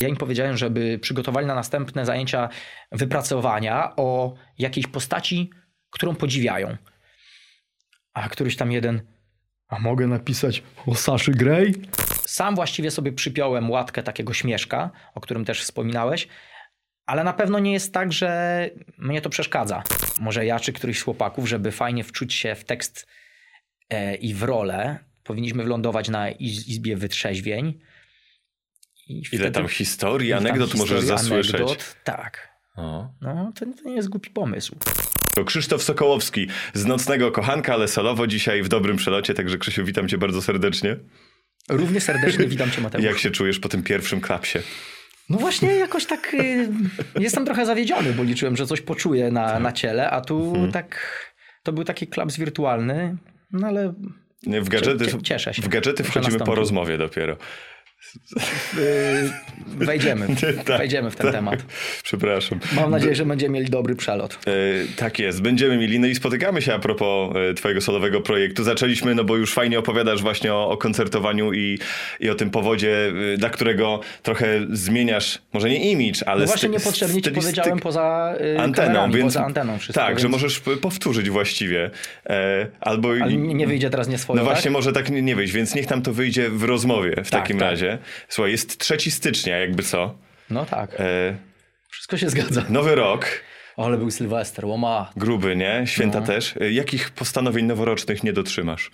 Ja im powiedziałem, żeby przygotowali na następne zajęcia wypracowania o jakiejś postaci, którą podziwiają. A któryś tam jeden, a mogę napisać o Saszy Grey? Sam właściwie sobie przypiąłem łatkę takiego śmieszka, o którym też wspominałeś, ale na pewno nie jest tak, że mnie to przeszkadza. Może ja czy któryś z chłopaków, żeby fajnie wczuć się w tekst e, i w rolę, powinniśmy wlądować na iz izbie wytrzeźwień. I Ile tam historii, anegdot tam możesz zasłyszeć. Anegdot, tak. O. No, to, to nie jest głupi pomysł. To Krzysztof Sokołowski z Nocnego Kochanka, ale solowo dzisiaj w dobrym przelocie, także Krzysiu, witam cię bardzo serdecznie. Równie serdecznie witam cię, Mateusz. Jak się czujesz po tym pierwszym klapsie? No właśnie jakoś tak y, jestem trochę zawiedziony, bo liczyłem, że coś poczuję na, tak. na ciele, a tu mhm. tak to był taki klaps wirtualny, no ale w gadżety, cieszę się. W gadżety wchodzimy po rozmowie dopiero. Yy, wejdziemy, tak, wejdziemy w ten tak. temat. Przepraszam. Mam nadzieję, że będziemy mieli dobry przelot. Yy, tak jest, będziemy mieli. No i spotykamy się a propos yy, twojego solowego projektu. Zaczęliśmy, no bo już fajnie opowiadasz właśnie o, o koncertowaniu i, i o tym powodzie, yy, dla którego trochę zmieniasz, może nie imidż, ale No właśnie niepotrzebnie ci powiedziałem poza anteną, więc, poza anteną wszystko. Tak, więc... że możesz powtórzyć właściwie. albo... Ale nie wyjdzie teraz nie swoje, No właśnie, tak? może tak nie, nie wyjść, więc niech tam to wyjdzie w rozmowie w tak, takim tak. razie. Słuchaj, jest 3 stycznia, jakby co. No tak. E... Wszystko się zgadza. Nowy rok. Ale był Sylwester, łoma. Gruby, nie? Święta no. też. E, jakich postanowień noworocznych nie dotrzymasz?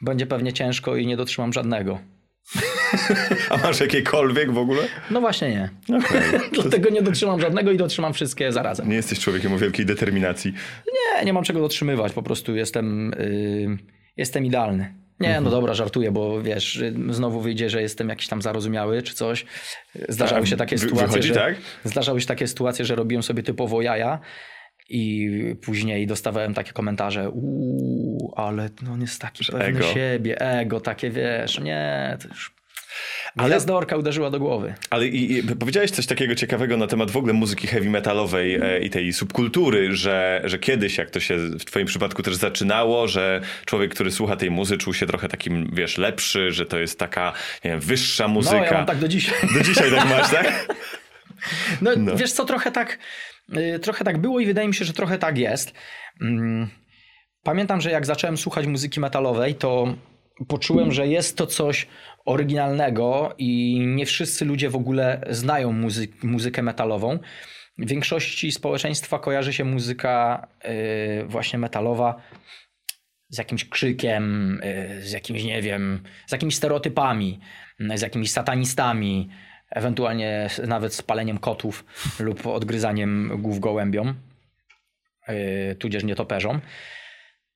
Będzie pewnie ciężko i nie dotrzymam żadnego. A masz jakiekolwiek w ogóle? No właśnie nie. Okay. Dlatego nie dotrzymam żadnego i dotrzymam wszystkie zarazem. Nie jesteś człowiekiem o wielkiej determinacji. Nie, nie mam czego dotrzymywać. Po prostu jestem, yy, jestem idealny. Nie, no mhm. dobra, żartuję, bo wiesz, znowu wyjdzie, że jestem jakiś tam zarozumiały czy coś. Zdarzały się takie sytuacje, wychodzi, że, tak? zdarzały się takie sytuacje, że robiłem sobie typowo jaja i później dostawałem takie komentarze, uuu, ale no on jest taki pewny ego. siebie, ego, takie wiesz, nie, to już ale Gwiazdorka uderzyła do głowy. Ale i, i, powiedziałeś coś takiego ciekawego na temat w ogóle muzyki heavy metalowej e, i tej subkultury, że, że kiedyś, jak to się w twoim przypadku też zaczynało, że człowiek, który słucha tej muzy, czuł się trochę takim, wiesz, lepszy, że to jest taka wiem, wyższa muzyka. No, ja mam tak do dzisiaj. Do dzisiaj tak masz, tak? No, no, wiesz co, trochę tak, y, trochę tak było i wydaje mi się, że trochę tak jest. Mm, pamiętam, że jak zacząłem słuchać muzyki metalowej, to poczułem, że jest to coś oryginalnego i nie wszyscy ludzie w ogóle znają muzy muzykę metalową. W większości społeczeństwa kojarzy się muzyka yy, właśnie metalowa z jakimś krzykiem, yy, z jakimś, nie wiem, z jakimiś stereotypami, z jakimiś satanistami, ewentualnie nawet z paleniem kotów lub odgryzaniem głów gołębiom, yy, tudzież nietoperzom.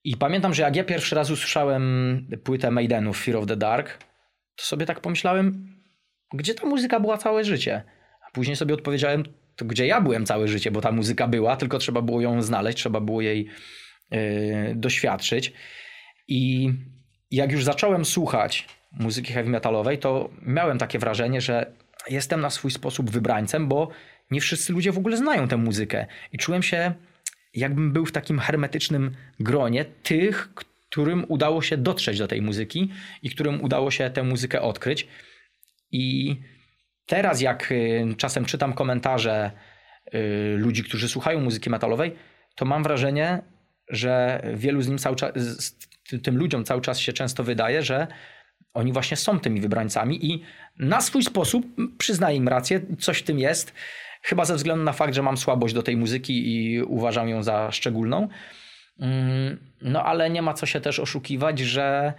I pamiętam, że jak ja pierwszy raz usłyszałem płytę Maidenów Fear of the Dark, to sobie tak pomyślałem, gdzie ta muzyka była całe życie? A później sobie odpowiedziałem, to gdzie ja byłem całe życie, bo ta muzyka była, tylko trzeba było ją znaleźć, trzeba było jej yy, doświadczyć. I jak już zacząłem słuchać muzyki heavy metalowej, to miałem takie wrażenie, że jestem na swój sposób wybrańcem, bo nie wszyscy ludzie w ogóle znają tę muzykę. I czułem się jakbym był w takim hermetycznym gronie tych, którym udało się dotrzeć do tej muzyki i którym udało się tę muzykę odkryć. I teraz, jak y, czasem czytam komentarze y, ludzi, którzy słuchają muzyki metalowej, to mam wrażenie, że wielu z nim cały czas, tym ludziom cały czas się często wydaje, że oni właśnie są tymi wybrańcami i na swój sposób przyznaję im rację, coś w tym jest. Chyba ze względu na fakt, że mam słabość do tej muzyki i uważam ją za szczególną. Mm, no ale nie ma co się też oszukiwać, że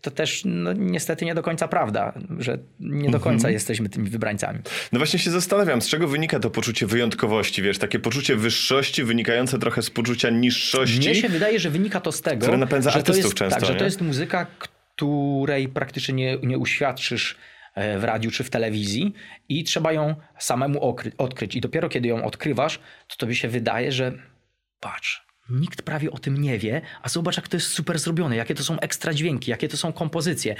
to też no, niestety nie do końca prawda, że nie do końca mhm. jesteśmy tymi wybrańcami. No właśnie się zastanawiam, z czego wynika to poczucie wyjątkowości, wiesz, takie poczucie wyższości wynikające trochę z poczucia niższości. Mnie się wydaje, że wynika to z tego, które napędza że artystów to jest, często, tak, że to jest muzyka, której praktycznie nie, nie uświadczysz e, w radiu czy w telewizji i trzeba ją samemu odkryć. I dopiero kiedy ją odkrywasz, to tobie się wydaje, że patrz, Nikt prawie o tym nie wie, a zobacz, jak to jest super zrobione, jakie to są ekstra dźwięki, jakie to są kompozycje,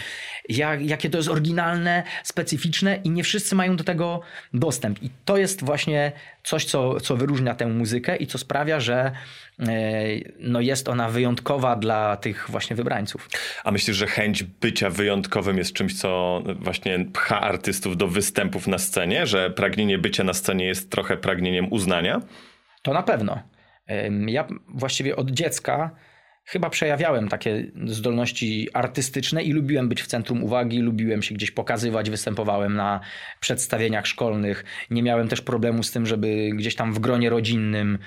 jak, jakie to jest oryginalne, specyficzne i nie wszyscy mają do tego dostęp. I to jest właśnie coś, co, co wyróżnia tę muzykę i co sprawia, że e, no jest ona wyjątkowa dla tych właśnie wybrańców. A myślisz, że chęć bycia wyjątkowym jest czymś, co właśnie pcha artystów do występów na scenie, że pragnienie bycia na scenie jest trochę pragnieniem uznania? To na pewno. Ja właściwie od dziecka chyba przejawiałem takie zdolności artystyczne i lubiłem być w centrum uwagi, lubiłem się gdzieś pokazywać, występowałem na przedstawieniach szkolnych. Nie miałem też problemu z tym, żeby gdzieś tam w gronie rodzinnym,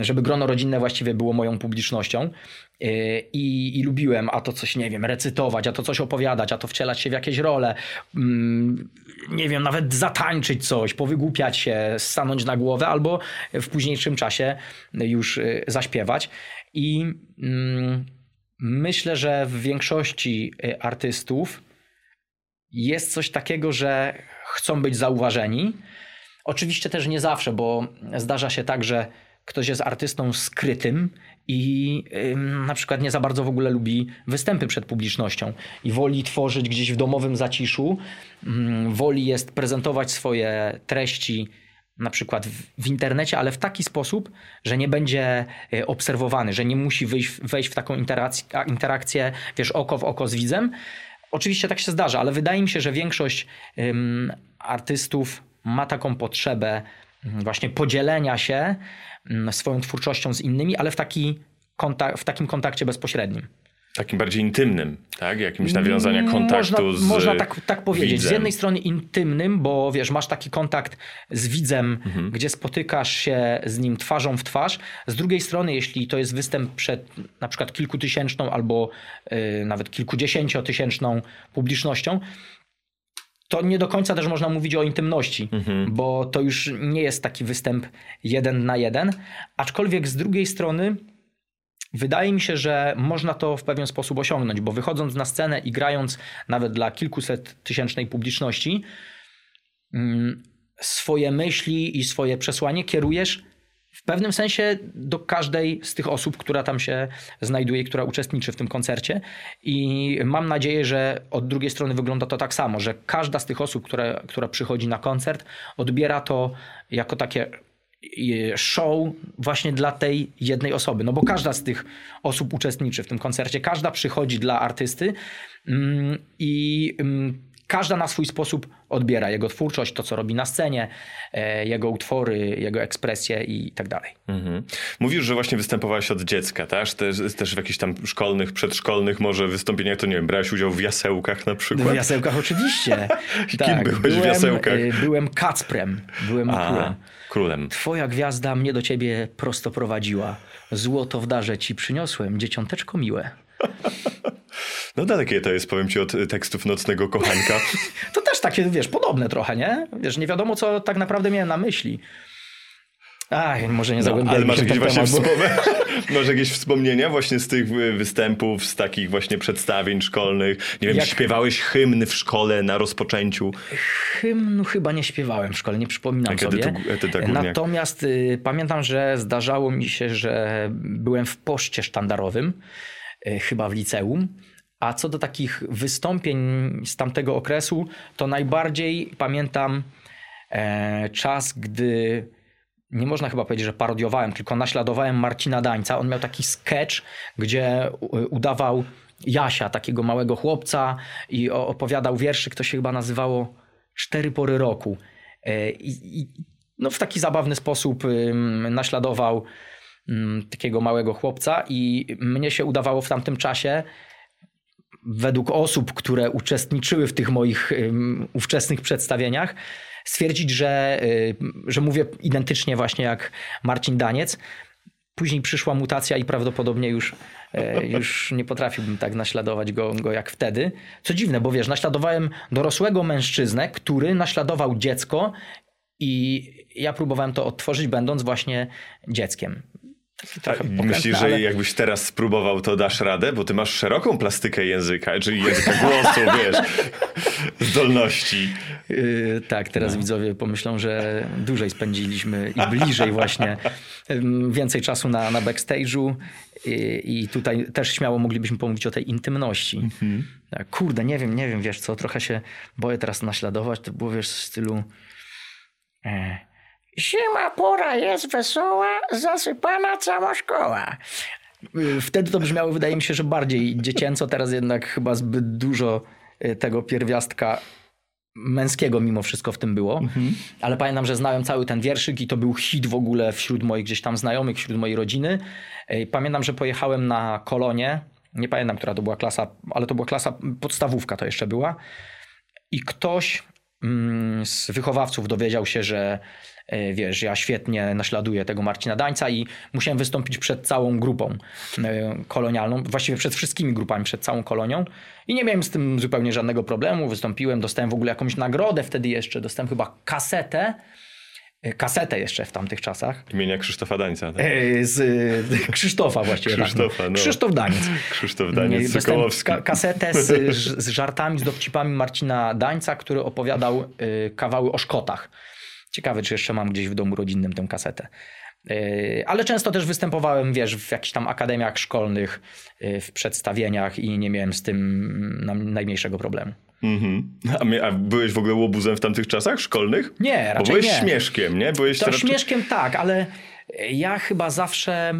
żeby grono rodzinne właściwie było moją publicznością. E, I, I, lubiłem, a to coś, nie wiem, recytować, a to coś opowiadać, a to wcielać się w jakieś role, mm, nie wiem, nawet zatańczyć coś, powygłupiać się, stanąć na głowę, albo w późniejszym czasie już e, zaśpiewać. I mm, myślę, że w większości e, artystów jest coś takiego, że chcą być zauważeni. Oczywiście też nie zawsze, bo zdarza się tak, że ktoś jest artystą skrytym i na przykład nie za bardzo w ogóle lubi występy przed publicznością i woli tworzyć gdzieś w domowym zaciszu, woli jest prezentować swoje treści na przykład w, w, internecie, ale w taki sposób, że nie będzie e, obserwowany, że nie musi wyjść, wejść w taką interakcję, interakcję, wiesz, oko w oko z widzem. Oczywiście tak się zdarza, ale wydaje mi się, że większość ym, artystów ma taką potrzebę właśnie podzielenia się swoją twórczością z innymi, ale w, taki kontak- w takim kontakcie bezpośrednim. Takim bardziej intymnym, tak? Jakimś nawiązania mm, kontaktu można, z Można tak, tak powiedzieć. Widzem. Z jednej strony intymnym, bo wiesz, masz taki kontakt z widzem, mhm. gdzie spotykasz się z nim twarzą w twarz. Z drugiej strony, jeśli to jest występ przed na przykład kilkutysięczną albo yy, nawet kilkudziesięciotysięczną publicznością, to nie do końca też można mówić o intymności, mhm. bo to już nie jest taki występ jeden na jeden. Aczkolwiek z drugiej strony wydaje mi się, że można to w pewien sposób osiągnąć, bo wychodząc na scenę i grając nawet dla kilkuset tysięcznej publiczności, mm, swoje myśli i swoje przesłanie kierujesz w pewnym sensie do każdej z tych osób, która tam się znajduje, która uczestniczy w tym koncercie. I mam nadzieję, że od drugiej strony wygląda to tak samo, że każda z tych osób, która, która przychodzi na koncert, odbiera to jako takie show właśnie dla tej jednej osoby. No bo każda z tych osób uczestniczy w tym koncercie, każda przychodzi dla artysty mm, i mm, każda na swój sposób odbiera jego twórczość, to co robi na scenie, e, jego utwory, jego ekspresje i tak dalej. Mhm. Mówisz, że właśnie występowałeś od dziecka, też, też, też w jakichś tam szkolnych, przedszkolnych może wystąpieniach, to nie wiem, brałeś udział w jasełkach na przykład? W jasełkach oczywiście. Kim tak, byłeś byłem, w jasełkach? E, byłem Kacprem, byłem A, królem. królem. Twoja gwiazda mnie do ciebie prosto prowadziła. Złoto w darze ci przyniosłem, dzieciąteczko miłe. No dalekie to jest, powiem ci, od tekstów Nocnego Kochanka. to też takie, wiesz, podobne trochę, nie? Wiesz, nie wiadomo, co tak naprawdę miałem na myśli. Ach, może nie no, zagłębiamy Ale masz jakieś, właśnie temat, bo... masz jakieś wspomnienia właśnie z tych występów, z takich właśnie przedstawień szkolnych? Nie wiem, Jak... śpiewałeś hymny w szkole na rozpoczęciu? Hymnu chyba nie śpiewałem w szkole, nie przypominam Jak sobie. Edyta, Natomiast y, pamiętam, że zdarzało mi się, że byłem w poście sztandarowym, y, chyba w liceum a co do takich wystąpień z tamtego okresu, to najbardziej pamiętam e, czas, gdy nie można chyba powiedzieć, że parodiowałem, tylko naśladowałem Marcina Dańca. On miał taki sketch, gdzie udawał Jasia, takiego małego chłopca i opowiadał wierszyk, to się chyba nazywało Cztery pory roku. E, I, i no w taki zabawny sposób naśladował takiego małego chłopca i mnie się udawało w tamtym czasie według osób, które uczestniczyły w tych moich ówczesnych przedstawieniach, stwierdzić, że, y, że mówię identycznie właśnie jak Marcin Daniec. Później przyszła mutacja i prawdopodobnie już, e, już nie potrafiłbym tak naśladować go, go jak wtedy. Co dziwne, bo wiesz, naśladowałem dorosłego mężczyznę, który naśladował dziecko i ja próbowałem to odtworzyć, będąc właśnie dzieckiem Myślisz, że ale... jakbyś teraz spróbował, to dasz radę? Bo ty masz szeroką plastykę języka, czyli języka głosu, wiesz, zdolności. Yy, tak, teraz no. widzowie pomyślą, że dłużej spędziliśmy i bliżej właśnie więcej czasu na, na backstage'u i, i tutaj też śmiało moglibyśmy pomówić o tej intymności. Mhm. Tak, kurde, nie wiem, nie wiem, wiesz co, trochę się boję teraz naśladować, to było wiesz w stylu... E, Zima pora jest wesoła, zasypana cała szkoła. Wtedy to brzmiało, wydaje mi się, że bardziej dziecięco, teraz jednak chyba zbyt dużo y, tego pierwiastka męskiego mimo wszystko w tym było. Mhm. Ale pamiętam, że znałem cały ten wierszyk i to był hit w ogóle wśród moich gdzieś tam znajomych, wśród mojej rodziny. Y, pamiętam, że pojechałem na kolonie. Nie pamiętam, która to była klasa, ale to była klasa podstawówka to jeszcze była. I ktoś mm, z wychowawców dowiedział się, że wiesz, ja świetnie naśladuję tego Marcina Dańca i musiałem wystąpić przed całą grupą e, kolonialną, właściwie przed wszystkimi grupami, przed całą kolonią i nie miałem z tym zupełnie żadnego problemu. Wystąpiłem, dostałem w ogóle jakąś nagrodę wtedy jeszcze, dostałem chyba kasetę, e, kasetę jeszcze w tamtych czasach. Imienia Krzysztofa Dańca. Tak? Z Krzysztofa właściwie. Tak. Krzysztofa, no. Krzysztof Daniec. Krzysztof Daniec, Sokołowski. Ka kasetę z, z żartami, z dowcipami Marcina Dańca, który opowiadał kawały o Szkotach. Ciekawe, czy jeszcze mam gdzieś w domu rodzinnym tę kasetę. E, ale często też występowałem, wiesz, w jakichś tam akademiach szkolnych, e, w przedstawieniach i nie miałem z tym najmniejszego problemu. Mm-hmm. A, a, byłeś w ogóle łobuzem w tamtych czasach szkolnych? Nie, raczej Bo byłeś nie. śmieszkiem, nie? Byłeś to śmieszkiem tak, ale ja chyba zawsze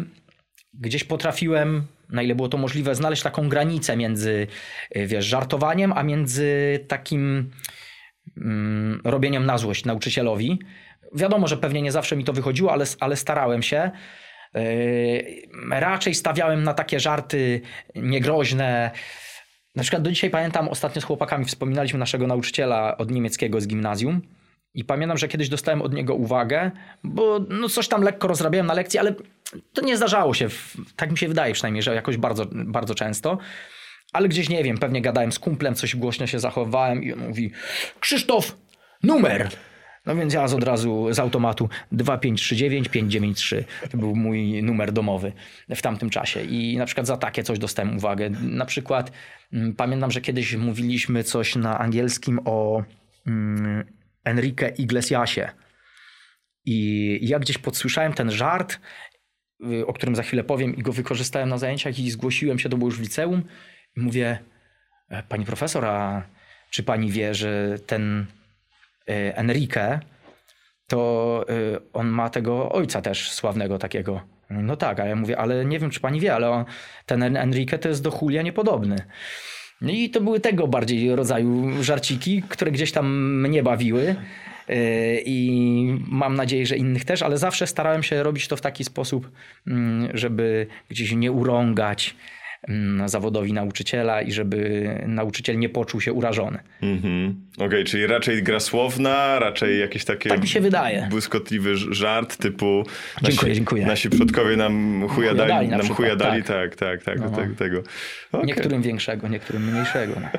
gdzieś potrafiłem, na ile było to możliwe, znaleźć taką granicę między, e, wiesz, żartowaniem, a między takim robieniem na złość nauczycielowi. Wiadomo, że pewnie nie zawsze mi to wychodziło, ale, ale starałem się. Yy, raczej stawiałem na takie żarty niegroźne. Na przykład do dzisiaj pamiętam, ostatnio z chłopakami wspominaliśmy naszego nauczyciela od niemieckiego z gimnazjum. I pamiętam, że kiedyś dostałem od niego uwagę, bo no coś tam lekko rozrabiałem na lekcji, ale to nie zdarzało się. Tak mi się wydaje przynajmniej, że jakoś bardzo, bardzo często. Ale gdzieś nie wiem, pewnie gadałem z kumplem, coś głośno się zachowałem i on mówi: Krzysztof, numer! No więc ja z od razu z automatu 2539 593 to był mój numer domowy w tamtym czasie i na przykład za takie coś dostałem uwagę. Na przykład mm, pamiętam, że kiedyś mówiliśmy coś na angielskim o mm, Enrique Iglesiasie i ja gdzieś podsłyszałem ten żart, y, o którym za chwilę powiem i go wykorzystałem na zajęciach i zgłosiłem się, to było już w liceum mówię, e, pani profesor, a czy pani wie, że ten e, Enrique, to e, on ma tego ojca też sławnego takiego. No tak, a ja mówię, ale nie wiem, czy pani wie, ale on, ten Enrique to jest do Julia niepodobny. No I to były tego bardziej rodzaju żarciki, które gdzieś tam mnie bawiły. I mam nadzieję, że innych też, ale zawsze starałem się robić to w taki sposób, mm, żeby gdzieś nie urągać, zawodowi nauczyciela i żeby nauczyciel nie poczuł się urażony. Mhm. Okej, okay, czyli raczej gra słowna, raczej jakieś takie... Tak mi się wydaje. Błyskotliwy żart typu... Dziękuję, nasi, dziękuję. Nasi przodkowie nam chujadali, dali, nam chujadali, tak, tak, tak, no. tak tego, tego. Okay. Niektórym większego, niektórym mniejszego. No.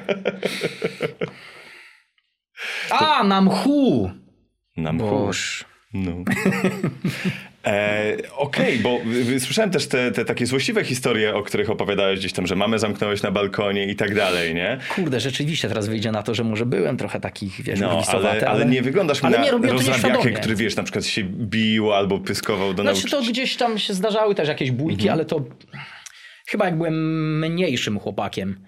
A, nam hu! Nam Boż. No. E, Okej, okay, bo słyszałem też te, te, takie złośliwe historie, o których opowiadałeś gdzieś tam, że mamy zamknąłeś na balkonie i tak dalej, nie? Kurde, rzeczywiście teraz wyjdzie na to, że może byłem trochę takich, wiesz, no, ale, ale, ale, nie wyglądasz mi na rozrabiakę, który, wiesz, na przykład się bił albo pyskował do znaczy, nauczyciela. Znaczy to gdzieś tam się zdarzały też jakieś bójki, mhm. ale to chyba jak byłem mniejszym chłopakiem,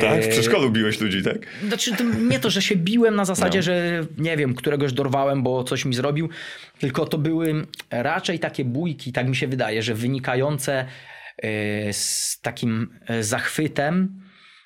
tak? W przedszkolu biłeś ludzi, tak? Znaczy, nie to, że się biłem na zasadzie, no. że nie wiem, któregoś dorwałem, bo coś mi zrobił, tylko to były raczej takie bójki, tak mi się wydaje, że wynikające e, z takim e, zachwytem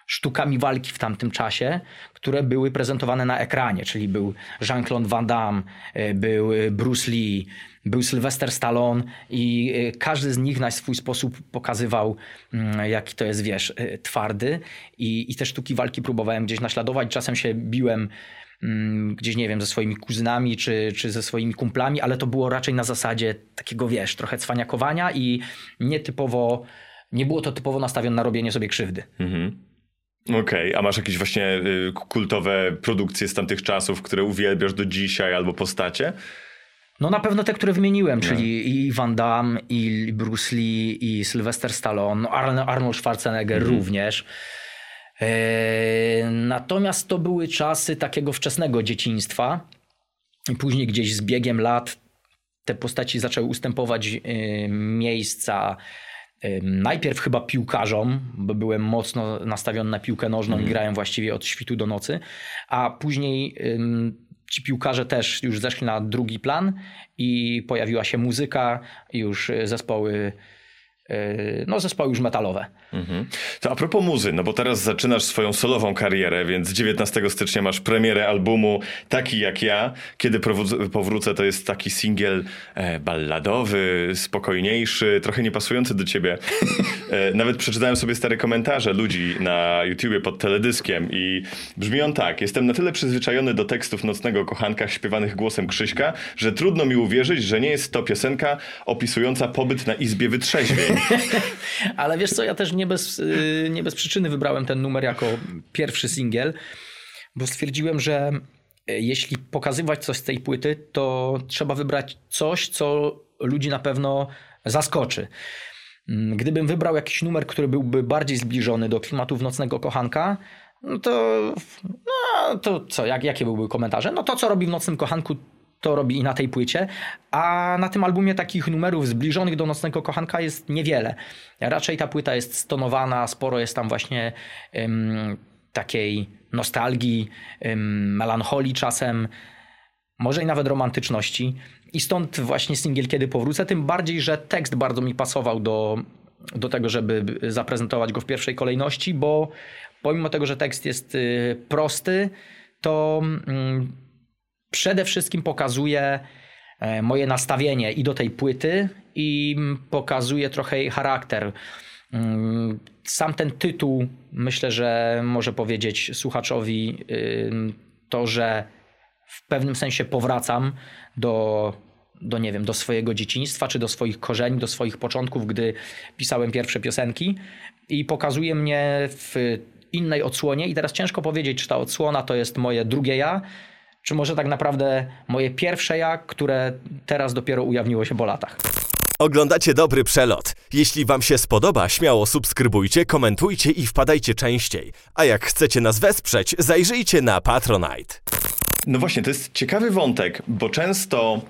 sztukami walki w tamtym czasie, które były prezentowane na ekranie, czyli był Jean-Claude Van Damme, e, był Bruce Lee, był Sylvester Stallone i y, każdy z nich na swój sposób pokazywał, mm, jaki to jest, wiesz, y, twardy. I, i te sztuki walki próbowałem gdzieś naśladować. Czasem się biłem mm, gdzieś, nie wiem, ze swoimi kuzynami czy, czy ze swoimi kumplami, ale to było raczej na zasadzie takiego, wiesz, trochę cwaniakowania i nietypowo, nie było to typowo nastawione na robienie sobie krzywdy. Mhm. Okej, okay. a masz jakieś właśnie y, kultowe produkcje z tamtych czasów, które uwielbiasz do dzisiaj albo postacie? No na pewno te, które wymieniłem, no. czyli i Van Damme, i Bruce Lee, i Sylvester Stallone, no Arnold Schwarzenegger mhm. również. E, natomiast to były czasy takiego wczesnego dzieciństwa. Później gdzieś z biegiem lat te postaci zaczęły ustępować e, miejsca e, najpierw chyba piłkarzom, bo byłem mocno nastawiony na piłkę nożną mm. i mhm. grałem właściwie od świtu do nocy, a później ci piłkarze też już zeszli na drugi plan i pojawiła się muzyka, już zespoły no zespoły już metalowe. Mhm. To a propos muzy, no bo teraz zaczynasz swoją solową karierę, więc 19 stycznia masz premierę albumu Taki jak ja. Kiedy powrócę, to jest taki singiel e, balladowy, spokojniejszy, trochę niepasujący do ciebie. E, nawet przeczytałem sobie stare komentarze ludzi na YouTubie pod teledyskiem i brzmi on tak. Jestem na tyle przyzwyczajony do tekstów Nocnego Kochanka śpiewanych głosem Krzyśka, że trudno mi uwierzyć, że nie jest to piosenka opisująca pobyt na izbie wytrzeźwień. Ale wiesz co, ja też nie bez, y, nie bez przyczyny wybrałem ten numer jako pierwszy singiel, bo stwierdziłem, że y, jeśli pokazywać coś z tej płyty, to trzeba wybrać coś, co ludzi na pewno zaskoczy. Mm, gdybym wybrał jakiś numer, który byłby bardziej zbliżony do klimatów Nocnego Kochanka, no to, no to co, jak, jakie byłyby komentarze? No to, co robi w Nocnym Kochanku, to robi i na tej płycie, a na tym albumie takich numerów zbliżonych do Nocnego Kochanka jest niewiele. Raczej ta płyta jest stonowana, sporo jest tam właśnie um, takiej nostalgii, um, melancholii czasem, może i nawet romantyczności. I stąd właśnie singiel Kiedy powrócę, tym bardziej, że tekst bardzo mi pasował do, do tego, żeby zaprezentować go w pierwszej kolejności, bo pomimo tego, że tekst jest y, prosty, to mm, przede wszystkim pokazuje e, moje nastawienie i do tej płyty, i pokazuje trochę jej charakter. Mm, sam ten tytuł myślę, że może powiedzieć słuchaczowi to, że w pewnym sensie powracam do, do, nie wiem, do swojego dzieciństwa, czy do swoich korzeni, do swoich początków, gdy pisałem pierwsze piosenki i pokazuje mnie w innej odsłonie. I teraz ciężko powiedzieć, czy ta odsłona to jest moje drugie ja, czy może tak naprawdę moje pierwsze ja, które teraz dopiero ujawniło się po latach. Oglądacie dobry przelot. Jeśli Wam się spodoba, śmiało subskrybujcie, komentujcie i wpadajcie częściej. A jak chcecie nas wesprzeć, zajrzyjcie na Patronite. No właśnie, to jest ciekawy wątek, bo często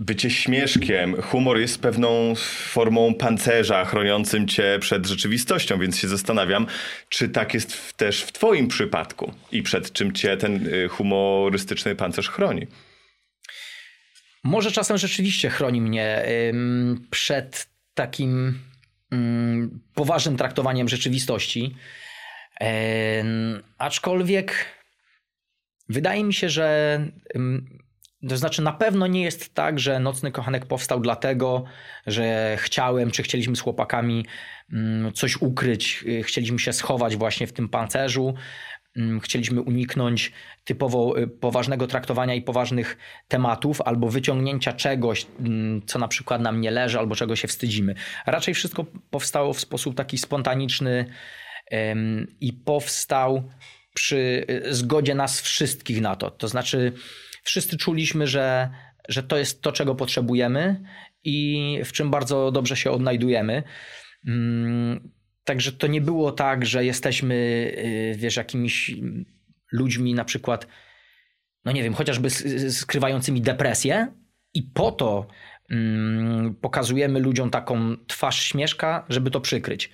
bycie śmieszkiem, humor jest pewną formą pancerza chroniącym cię przed rzeczywistością, więc się zastanawiam, czy tak jest w, też w twoim przypadku i przed czym cię ten y, humorystyczny pancerz chroni. Może czasem rzeczywiście chroni mnie przed takim ym, poważnym traktowaniem rzeczywistości. Aczkolwiek wydaje mi się, że to znaczy, na pewno nie jest tak, że Nocny Kochanek powstał dlatego, że chciałem, czy chcieliśmy z chłopakami mm, coś ukryć, y, chcieliśmy się schować właśnie w tym pancerzu, mm, chcieliśmy uniknąć typowo y, poważnego traktowania i poważnych tematów, albo wyciągnięcia czegoś, mm, co na przykład nam nie leży, albo czego się wstydzimy. Raczej wszystko powstało w sposób taki spontaniczny i powstał przy y, zgodzie nas wszystkich na to. To znaczy, wszyscy czuliśmy, że, że to jest to, czego potrzebujemy i w czym bardzo dobrze się odnajdujemy. Mm, także to nie było tak, że jesteśmy, y, wiesz, jakimiś ludźmi na przykład, no nie wiem, chociażby skrywającymi depresję i po to mm, pokazujemy ludziom taką twarz śmieszka, żeby to przykryć.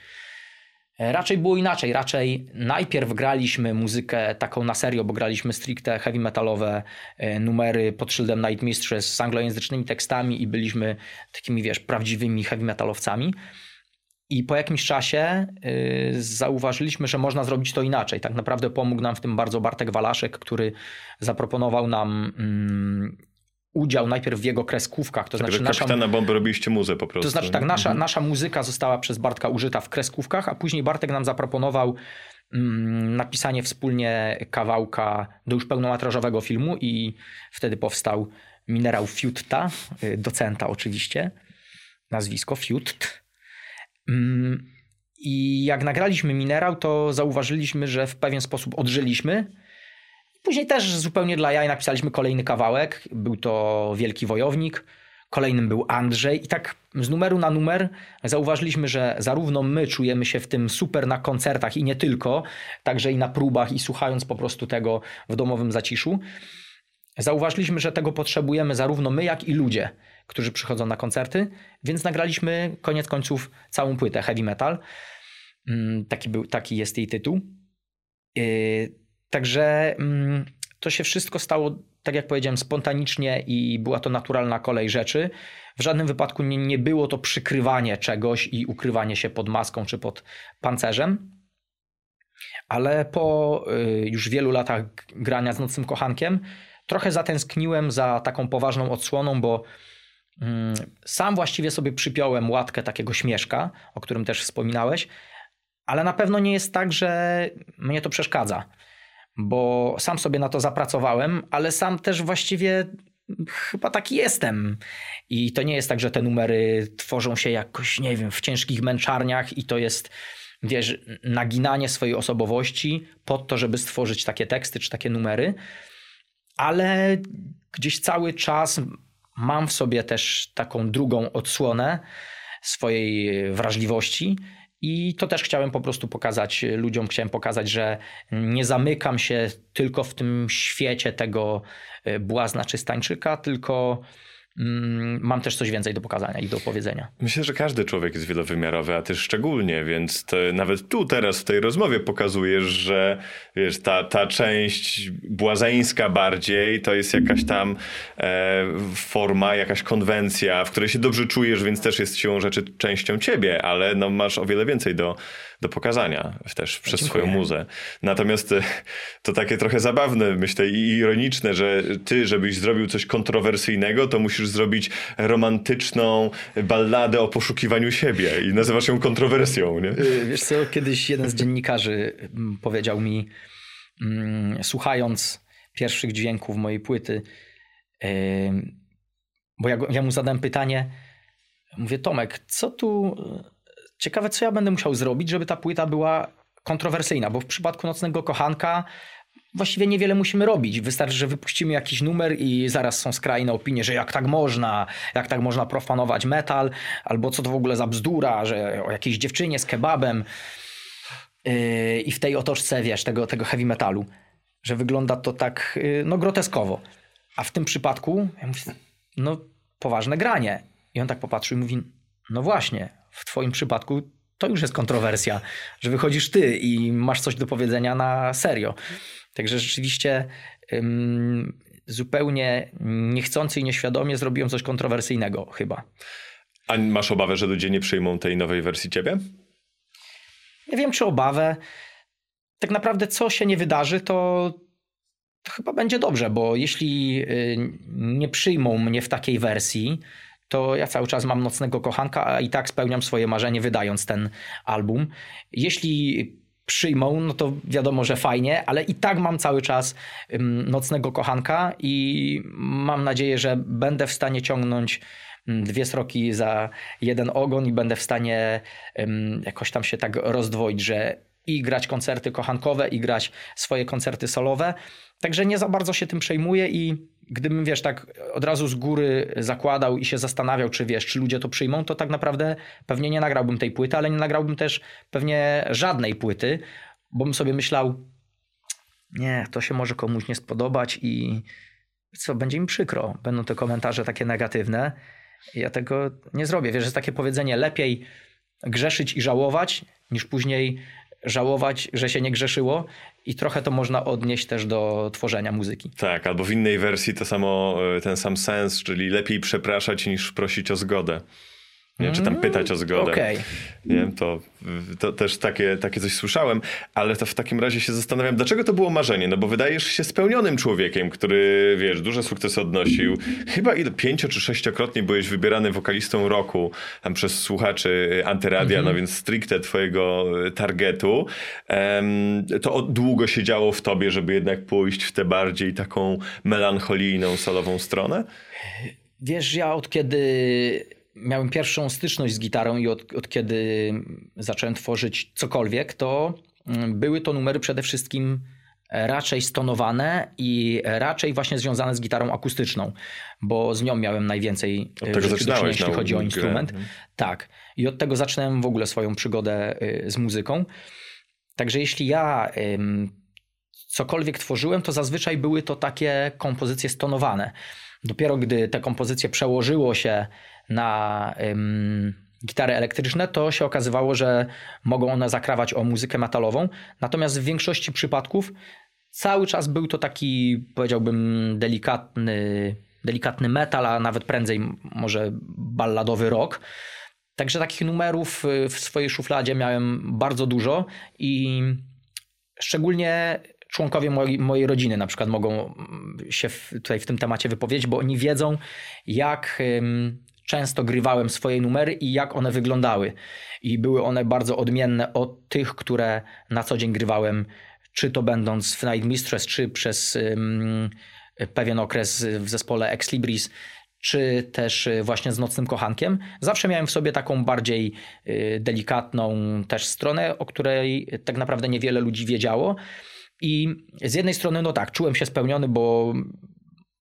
E, raczej było inaczej. Raczej najpierw graliśmy muzykę taką na serio, bo graliśmy stricte heavy metalowe e, numery pod szyldem Night Mistress z anglojęzycznymi tekstami i byliśmy takimi, wiesz, prawdziwymi heavy metalowcami. I po jakimś czasie yy, zauważyliśmy, że można zrobić to inaczej. Tak naprawdę pomógł nam w tym bardzo Bartek Walaszek, który zaproponował nam yy, udział najpierw w jego kreskówkach. To tak, znaczy nasza... Kapitana Bomby robiliście muzę po prostu. To znaczy tak, nasza, mhm. nasza muzyka została przez Bartka użyta w kreskówkach, a później Bartek nam zaproponował mm, napisanie wspólnie kawałka do już pełnometrażowego filmu i wtedy powstał Minerał Fiutta, y, docenta oczywiście, nazwisko Fiut. Mm, I jak nagraliśmy Minerał, to zauważyliśmy, że w pewien sposób odżyliśmy Później też zupełnie dla jaj napisaliśmy kolejny kawałek. Był to Wielki Wojownik. Kolejnym był Andrzej. I tak z numeru na numer zauważyliśmy, że zarówno my czujemy się w tym super na koncertach i nie tylko, także i na próbach i słuchając po prostu tego w domowym zaciszu. Zauważyliśmy, że tego potrzebujemy zarówno my, jak i ludzie, którzy przychodzą na koncerty, więc nagraliśmy koniec końców całą płytę heavy metal. Mm, taki, był, taki jest jej tytuł. Yy, także mm, to się wszystko stało, tak jak powiedziałem, spontanicznie i była to naturalna kolej rzeczy. W żadnym wypadku nie, nie było to przykrywanie czegoś i ukrywanie się pod maską czy pod pancerzem. Ale po yy, już wielu latach grania z Nocnym Kochankiem trochę zatęskniłem za taką poważną odsłoną, bo mm, sam właściwie sobie przypiąłem łatkę takiego śmieszka, o którym też wspominałeś, ale na pewno nie jest tak, że mnie to przeszkadza, bo sam sobie na to zapracowałem, ale sam też właściwie chyba taki jestem. I to nie jest tak, że te numery tworzą się jakoś, nie wiem, w ciężkich męczarniach i to jest, wiesz, naginanie swojej osobowości pod to, żeby stworzyć takie teksty czy takie numery. Ale gdzieś cały czas mam w sobie też taką drugą odsłonę swojej wrażliwości i to też chciałem po prostu pokazać ludziom, chciałem pokazać, że nie zamykam się tylko w tym świecie tego e, błazna czy stańczyka, tylko mam też coś więcej do pokazania i do powiedzenia. Myślę, że każdy człowiek jest wielowymiarowy, a ty szczególnie, więc nawet tu teraz w tej rozmowie pokazujesz, że wiesz, ta, ta część błazeńska bardziej to jest jakaś tam e, forma, jakaś konwencja, w której się dobrze czujesz, więc też jest siłą rzeczy częścią ciebie, ale no, masz o wiele więcej do, do pokazania też przez Dziękuję. swoją muzę. Natomiast e, to takie trochę zabawne, myślę, i ironiczne, że ty, żebyś zrobił coś kontrowersyjnego, to musisz zrobić romantyczną balladę o poszukiwaniu siebie i nazywasz ją kontrowersją, nie? Y, wiesz co, kiedyś jeden z dziennikarzy mm, powiedział mi, mm, słuchając pierwszych dźwięków mojej płyty, bo ja, ja mu zadałem pytanie, mówię, Tomek, co tu Ciekawe, co ja będę musiał zrobić, żeby ta płyta była kontrowersyjna, bo w przypadku Nocnego Kochanka właściwie niewiele musimy robić. Wystarczy, że wypuścimy jakiś numer i zaraz są skrajne opinie, że jak tak można, jak tak można profanować metal, albo co to w ogóle za bzdura, że o jakiejś dziewczynie z kebabem yy, i w tej otoczce, wiesz, tego, tego heavy metalu, że wygląda to tak, yy, no groteskowo. A w tym przypadku, ja mówię, no poważne granie. I on tak popatrzył i mówi, no właśnie, w Twoim przypadku to już jest kontrowersja, że wychodzisz Ty i masz coś do powiedzenia na serio. Także rzeczywiście ym, zupełnie niechcący i nieświadomie zrobiłem coś kontrowersyjnego chyba. A masz obawę, że ludzie nie przyjmą tej nowej wersji ciebie? Nie wiem, czy obawę. Tak naprawdę, co się nie wydarzy, to, to chyba będzie dobrze, bo jeśli y, nie przyjmą mnie w takiej wersji, to ja cały czas mam nocnego kochanka, a i tak spełniam swoje marzenie, wydając ten album. Jeśli przyjmą, no to wiadomo, że fajnie, ale i tak mam cały czas nocnego kochanka i mam nadzieję, że będę w stanie ciągnąć dwie sroki za jeden ogon i będę w stanie jakoś tam się tak rozdwoić, że i grać koncerty kochankowe, i grać swoje koncerty solowe. Także nie za bardzo się tym przejmuję i gdybym, wiesz, tak od razu z góry zakładał i się zastanawiał, czy wiesz, czy ludzie to przyjmą, to tak naprawdę pewnie nie nagrałbym tej płyty, ale nie nagrałbym też pewnie żadnej płyty, bo bym sobie myślał, nie, to się może komuś nie spodobać i co, będzie mi przykro. Będą te komentarze takie negatywne. Ja tego nie zrobię. Wiesz, jest takie powiedzenie, lepiej grzeszyć i żałować, niż później żałować, że się nie grzeszyło i trochę to można odnieść też do tworzenia muzyki. Tak, albo w innej wersji to samo, e, ten sam sens, czyli lepiej przepraszać niż prosić o zgodę. Nie, czy tam mm, pytać o zgodę. Okay. Nie, to, to też takie, takie coś słyszałem, ale to w takim razie się zastanawiam, dlaczego to było marzenie? No bo wydajesz się spełnionym człowiekiem, który, wiesz, duże sukcesy odnosił. Chyba ile, pięcio czy sześciokrotnie byłeś wybierany wokalistą roku tam przez słuchaczy Antyradia, mm -hmm. no więc stricte twojego targetu. Um, to długo się działo w tobie, żeby jednak pójść w tę bardziej taką melancholijną, solową stronę? Wiesz, ja od kiedy miałem pierwszą styczność z gitarą i od, od kiedy zacząłem tworzyć cokolwiek, to mm, były to numery przede wszystkim raczej stonowane i raczej właśnie związane z gitarą akustyczną, bo z nią miałem najwięcej od tego zaczynałeś, jeśli chodzi o grę. instrument. Tak. I od tego zaczynałem w ogóle swoją przygodę z muzyką. Także jeśli ja cokolwiek tworzyłem, to zazwyczaj były to takie kompozycje stonowane. Dopiero gdy te kompozycje przełożyło się na gitary elektryczne, to się okazywało, że mogą one zakrawać o muzykę metalową. Natomiast w większości przypadków cały czas był to taki, powiedziałbym, delikatny, delikatny metal, a nawet prędzej może balladowy rock. Także takich numerów y, w swojej szufladzie miałem bardzo dużo i szczególnie członkowie mojej, mojej rodziny na przykład mogą się w, tutaj w tym temacie wypowiedzieć, bo oni wiedzą, jak często grywałem swoje numery i jak one wyglądały. I były one bardzo odmienne od tych, które na co dzień grywałem, czy to będąc w Night Mistress, czy przez pewien okres w zespole Ex Libris, czy też właśnie z Nocnym Kochankiem. Zawsze miałem w sobie taką bardziej y, delikatną też stronę, o której tak naprawdę niewiele ludzi wiedziało. I z jednej strony, no tak, czułem się spełniony, bo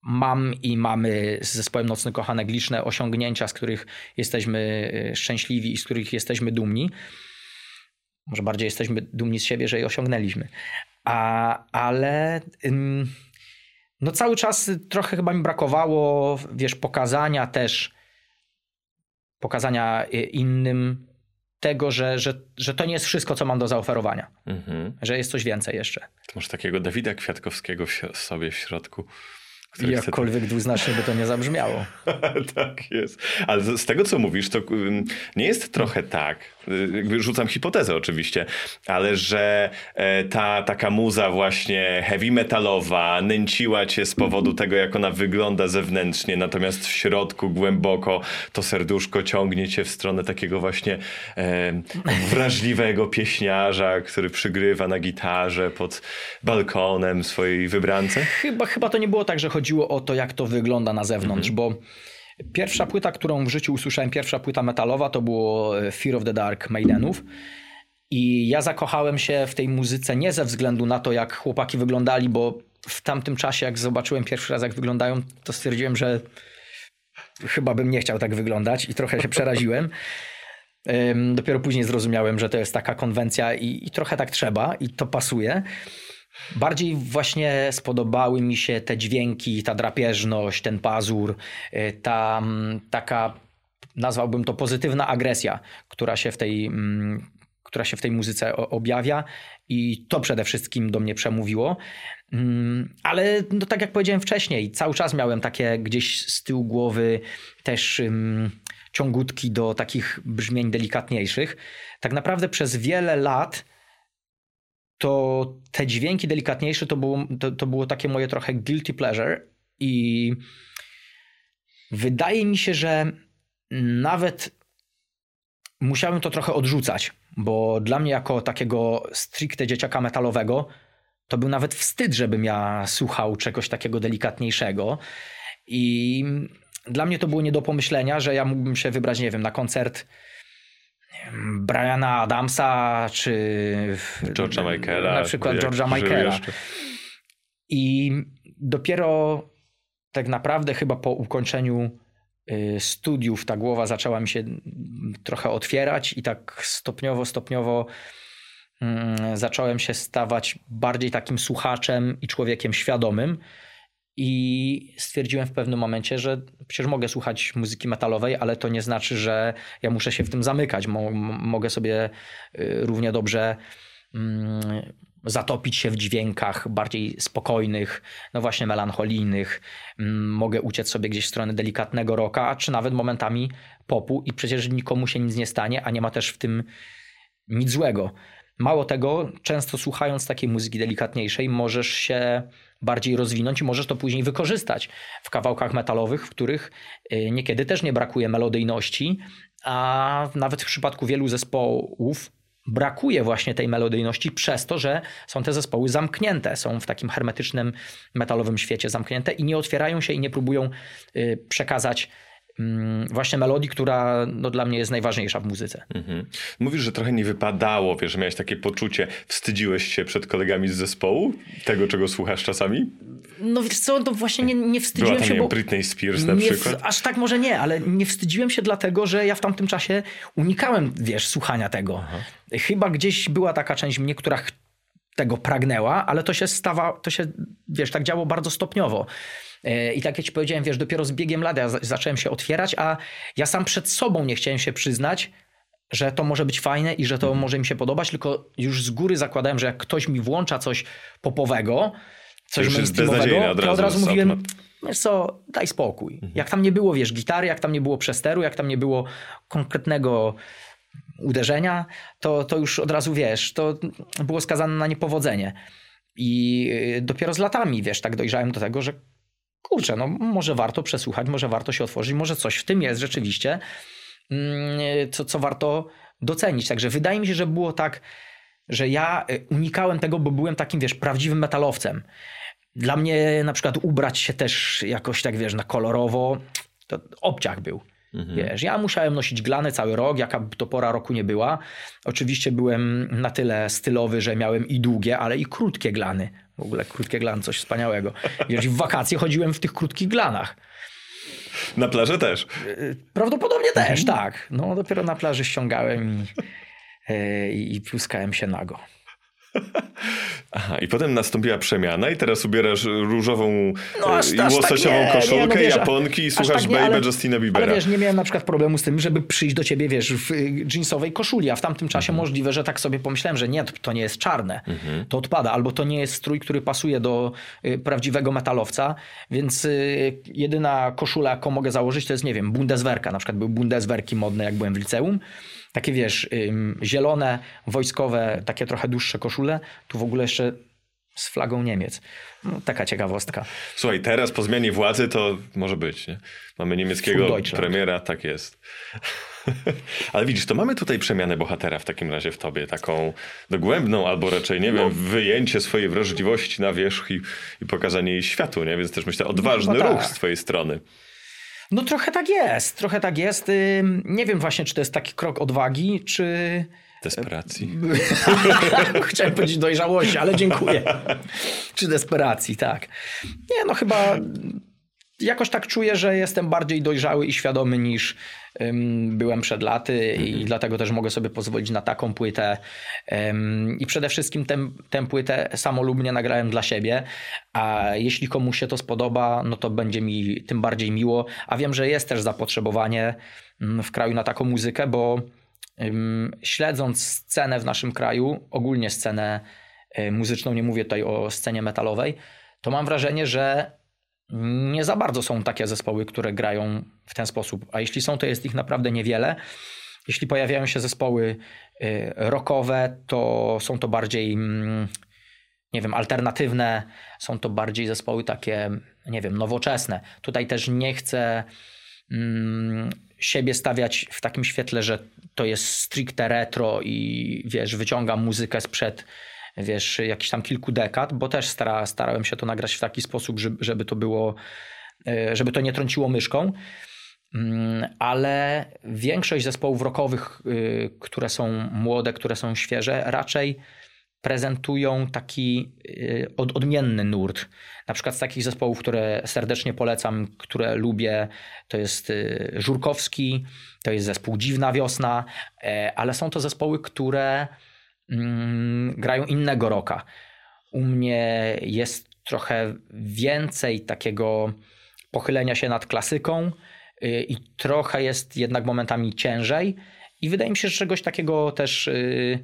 mam i mamy z zespołem Nocny Kochanek liczne osiągnięcia, z których jesteśmy y, szczęśliwi i z których jesteśmy dumni. Może bardziej jesteśmy dumni z siebie, że je osiągnęliśmy. A, ale no cały czas trochę chyba mi brakowało, wiesz, pokazania też, pokazania y, innym tego, że, że, że to nie jest wszystko, co mam do zaoferowania. Mhm. Że jest coś więcej jeszcze. To masz takiego Dawida Kwiatkowskiego w sobie w środku. Jakkolwiek chce... dwuznacznie by to nie zabrzmiało. tak jest. Ale z tego, co mówisz, to nie jest trochę tak, rzucam hipotezę oczywiście, ale że e, ta taka muza właśnie heavy metalowa nęciła cię z powodu tego, jak ona wygląda zewnętrznie, natomiast w środku głęboko to serduszko ciągnie cię w stronę takiego właśnie e, wrażliwego pieśniarza, który przygrywa na gitarze pod balkonem swojej wybrance? Chyba, chyba to nie było tak, że chodzi chodziło o to, jak to wygląda na zewnątrz, mhm. bo pierwsza płyta, którą w życiu usłyszałem, pierwsza płyta metalowa, to było e, Fear of the Dark Maidenów. I ja zakochałem się w tej muzyce nie ze względu na to, jak chłopaki wyglądali, bo w tamtym czasie, jak zobaczyłem pierwszy raz, jak wyglądają, to stwierdziłem, że chyba bym nie chciał tak wyglądać i trochę się przeraziłem. Dopiero później zrozumiałem, że to jest taka konwencja i, i trochę tak trzeba i to pasuje. Bardziej właśnie spodobały mi się te dźwięki, ta drapieżność, ten pazur, y, ta mm, taka, nazwałbym to pozytywna agresja, która się w tej, mm, która się w tej muzyce objawia i to przede wszystkim do mnie przemówiło. Mm, ale no, tak jak powiedziałem wcześniej, cały czas miałem takie gdzieś z tyłu głowy też ciągutki do takich brzmień delikatniejszych. Tak naprawdę przez wiele lat to te dźwięki delikatniejsze to było, to, to było takie moje trochę guilty pleasure i wydaje mi się, że nawet musiałem to trochę odrzucać, bo dla mnie jako takiego stricte dzieciaka metalowego to był nawet wstyd, żebym ja słuchał czegoś takiego delikatniejszego. I dla mnie to było nie do pomyślenia, że ja mógłbym się wybrać, nie wiem, na koncert Briana Adamsa czy George'a Michaela. Na przykład George'a Michaela. I dopiero tak naprawdę chyba po ukończeniu y, studiów ta głowa zaczęła mi się trochę otwierać i tak stopniowo, stopniowo mm, zacząłem się stawać bardziej takim słuchaczem i człowiekiem świadomym. I stwierdziłem w pewnym momencie, że przecież mogę słuchać muzyki metalowej, ale to nie znaczy, że ja muszę się w tym zamykać. Mo mogę sobie y, równie dobrze mm, zatopić się w dźwiękach bardziej spokojnych, no właśnie melancholijnych. Mm, mogę uciec sobie gdzieś w stronę delikatnego rocka, czy nawet momentami popu i przecież nikomu się nic nie stanie, a nie ma też w tym nic złego. Mało tego, często słuchając takiej muzyki delikatniejszej, możesz się bardziej rozwinąć i możesz to później wykorzystać w kawałkach metalowych, w których y, niekiedy też nie brakuje melodyjności, a nawet w przypadku wielu zespołów brakuje właśnie tej melodyjności przez to, że są te zespoły zamknięte, są w takim hermetycznym metalowym świecie zamknięte i nie otwierają się i nie próbują y, przekazać właśnie melodii, która no, dla mnie jest najważniejsza w muzyce. Mhm. Mówisz, że trochę nie wypadało, wiesz, że miałeś takie poczucie, wstydziłeś się przed kolegami z zespołu, tego czego słuchasz czasami? No wiesz co, to właśnie nie, nie wstydziłem Była tam, się, nie bo... Britney Spears na przykład? aż tak może nie, ale nie wstydziłem się dlatego, że ja w tamtym czasie unikałem, wiesz, słuchania tego. Aha. Chyba gdzieś była taka część mnie, która tego pragnęła, ale to się stawa, to się, wiesz, tak działo bardzo stopniowo. E, I tak jak ci powiedziałem, wiesz, dopiero z biegiem lat ja zacząłem się otwierać, a ja sam przed sobą nie chciałem się przyznać, że to może być fajne i że to mhm. może mi się podobać, tylko już z góry zakładałem, że jak ktoś mi włącza coś popowego, coś mainstreamowego, to od razu mówiłem, wiesz co, daj spokój. Mhm. Jak tam nie było, wiesz, gitary, jak tam nie było przesteru, jak tam nie było konkretnego uderzenia, to, to już od razu wiesz, to było skazane na niepowodzenie. I y, dopiero z latami, wiesz, tak dojrzałem do tego, że kurczę, no może warto przesłuchać, może warto się otworzyć, może coś w tym jest rzeczywiście, mm, co, co warto docenić. Także wydaje mi się, że było tak, że ja y, unikałem tego, bo byłem takim, wiesz, prawdziwym metalowcem. Dla mnie na przykład ubrać się też jakoś tak, wiesz, na kolorowo, to obciach był. Mhm. Wiesz, ja musiałem nosić glany cały rok, jaka to pora roku nie była. Oczywiście byłem na tyle stylowy, że miałem i długie, ale i krótkie glany. W ogóle krótkie glany, coś wspaniałego. Wiesz, w wakacje chodziłem w tych krótkich glanach. Na plaży też? Prawdopodobnie też, mhm. tak. No dopiero na plaży ściągałem i, e, i, i pluskałem się nago. Aha, i potem nastąpiła przemiana i teraz ubierasz różową no, aż, i aż tak łososiową tak koszulkę, nie, no wiesz, japonki i słuchasz tak nie, Baby ale, Justina Biebera. Ale wiesz, nie miałem na przykład problemu z tym, żeby przyjść do ciebie, wiesz, w jeansowej koszuli, a w tamtym czasie mhm. możliwe, że tak sobie pomyślałem, że nie, to nie jest czarne, mhm. to odpada, albo to nie jest strój, który pasuje do y, prawdziwego metalowca, więc y, jedyna koszula, jaką mogę założyć, to jest, nie wiem, Bundeswehrka, na przykład były Bundeswehrki modne, jak byłem w liceum, takie wiesz, zielone, wojskowe, takie trochę dłuższe koszule, tu w ogóle jeszcze z flagą Niemiec. No, taka ciekawostka. Słuchaj, teraz po zmianie władzy to może być. Nie? Mamy niemieckiego premiera, tak jest. Ale widzisz, to mamy tutaj przemianę bohatera w takim razie w tobie, taką dogłębną albo raczej, nie no. wiem, wyjęcie swojej wrażliwości na wierzch i, i pokazanie jej światu, nie? Więc też myślę, odważny no, ruch tak. z twojej strony. No trochę tak jest, trochę tak jest. Nie wiem właśnie, czy to jest taki krok odwagi, czy... Desperacji. Chciałem powiedzieć dojrzałości, ale dziękuję. czy desperacji, tak. Nie, no chyba jakoś tak czuję, że jestem bardziej dojrzały i świadomy niż um, byłem przed laty mm -hmm. i mhm. dlatego też mogę sobie pozwolić na taką płytę. Um, I przede wszystkim tę, tę płytę samolubnie nagrałem dla siebie, a jeśli komuś się to spodoba, no to będzie mi tym bardziej miło. A wiem, że jest też zapotrzebowanie mm, w kraju na taką muzykę, bo um, śledząc scenę w naszym kraju, ogólnie scenę e, muzyczną, nie mówię tutaj o scenie metalowej, to mam wrażenie, że nie za bardzo są takie zespoły, które grają w ten sposób, a jeśli są, to jest ich naprawdę niewiele. Jeśli pojawiają się zespoły y, rockowe, to są to bardziej, mm, nie wiem, alternatywne, są to bardziej zespoły takie, nie wiem, nowoczesne. Tutaj też nie chcę mm, siebie stawiać w takim świetle, że to jest stricte retro i wiesz, wyciągam muzykę sprzed wiesz, jakichś tam kilku dekad, bo też stara, starałem się to nagrać w taki sposób, żeby, żeby to było, e, żeby to nie trąciło myszką. Mm, ale większość zespołów rockowych, y, które są młode, które są świeże, raczej prezentują taki y, odmienny nurt. Na przykład z takich zespołów, które serdecznie polecam, które lubię, to jest y, Żurkowski, to jest zespół Dziwna Wiosna, e, ale są to zespoły, które grają innego roka. U mnie jest trochę więcej takiego pochylenia się nad klasyką yy, i trochę jest jednak momentami ciężej. I wydaje mi się, że czegoś takiego też, yy,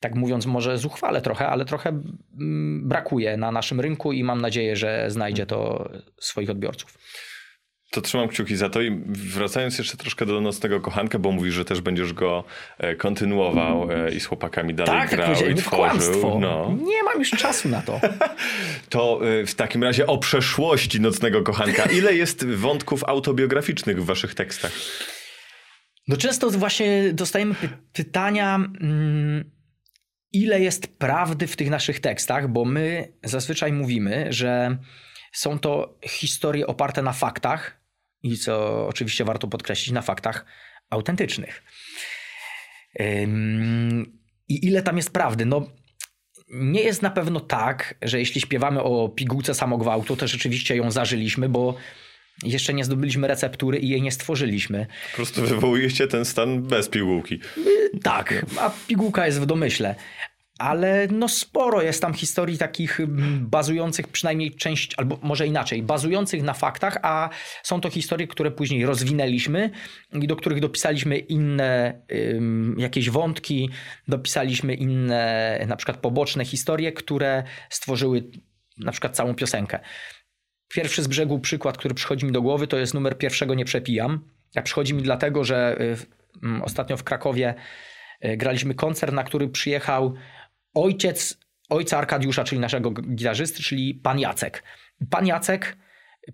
tak mówiąc, może zuchwale trochę, ale trochę mm, brakuje na naszym rynku i mam nadzieję, że znajdzie to swoich odbiorców. To trzymam kciuki za to i wracając jeszcze troszkę do Nocnego Kochanka, bo mówisz, że też będziesz go e, kontynuował e, i z chłopakami dalej tak, grał tak, i tworzył. No. Nie mam już czasu na to. to e, w takim razie o przeszłości Nocnego Kochanka. Ile jest wątków autobiograficznych w waszych tekstach? No często właśnie dostajemy py pytania, mm, ile jest prawdy w tych naszych tekstach, bo my zazwyczaj mówimy, że są to historie oparte na faktach, i co oczywiście warto podkreślić, na faktach autentycznych. I ile tam jest prawdy? No, nie jest na pewno tak, że jeśli śpiewamy o pigułce samogwałtu, to rzeczywiście ją zażyliśmy, bo jeszcze nie zdobyliśmy receptury i jej nie stworzyliśmy. Po prostu wywołujecie ten stan bez pigułki. Tak, a pigułka jest w domyśle ale no sporo jest tam historii takich mm, bazujących przynajmniej część, albo może inaczej, bazujących na faktach, a są to historie, które później rozwinęliśmy i do których dopisaliśmy inne jakieś wątki, dopisaliśmy inne na przykład poboczne historie, które stworzyły na przykład całą piosenkę. Pierwszy z brzegu przykład, który przychodzi mi do głowy, to jest numer pierwszego Nie Przepijam. A przychodzi mi dlatego, że y, ostatnio w Krakowie y, graliśmy koncert, na który przyjechał ojciec ojca Arkadiusza, czyli naszego gitarzysty, czyli pan Jacek. Pan Jacek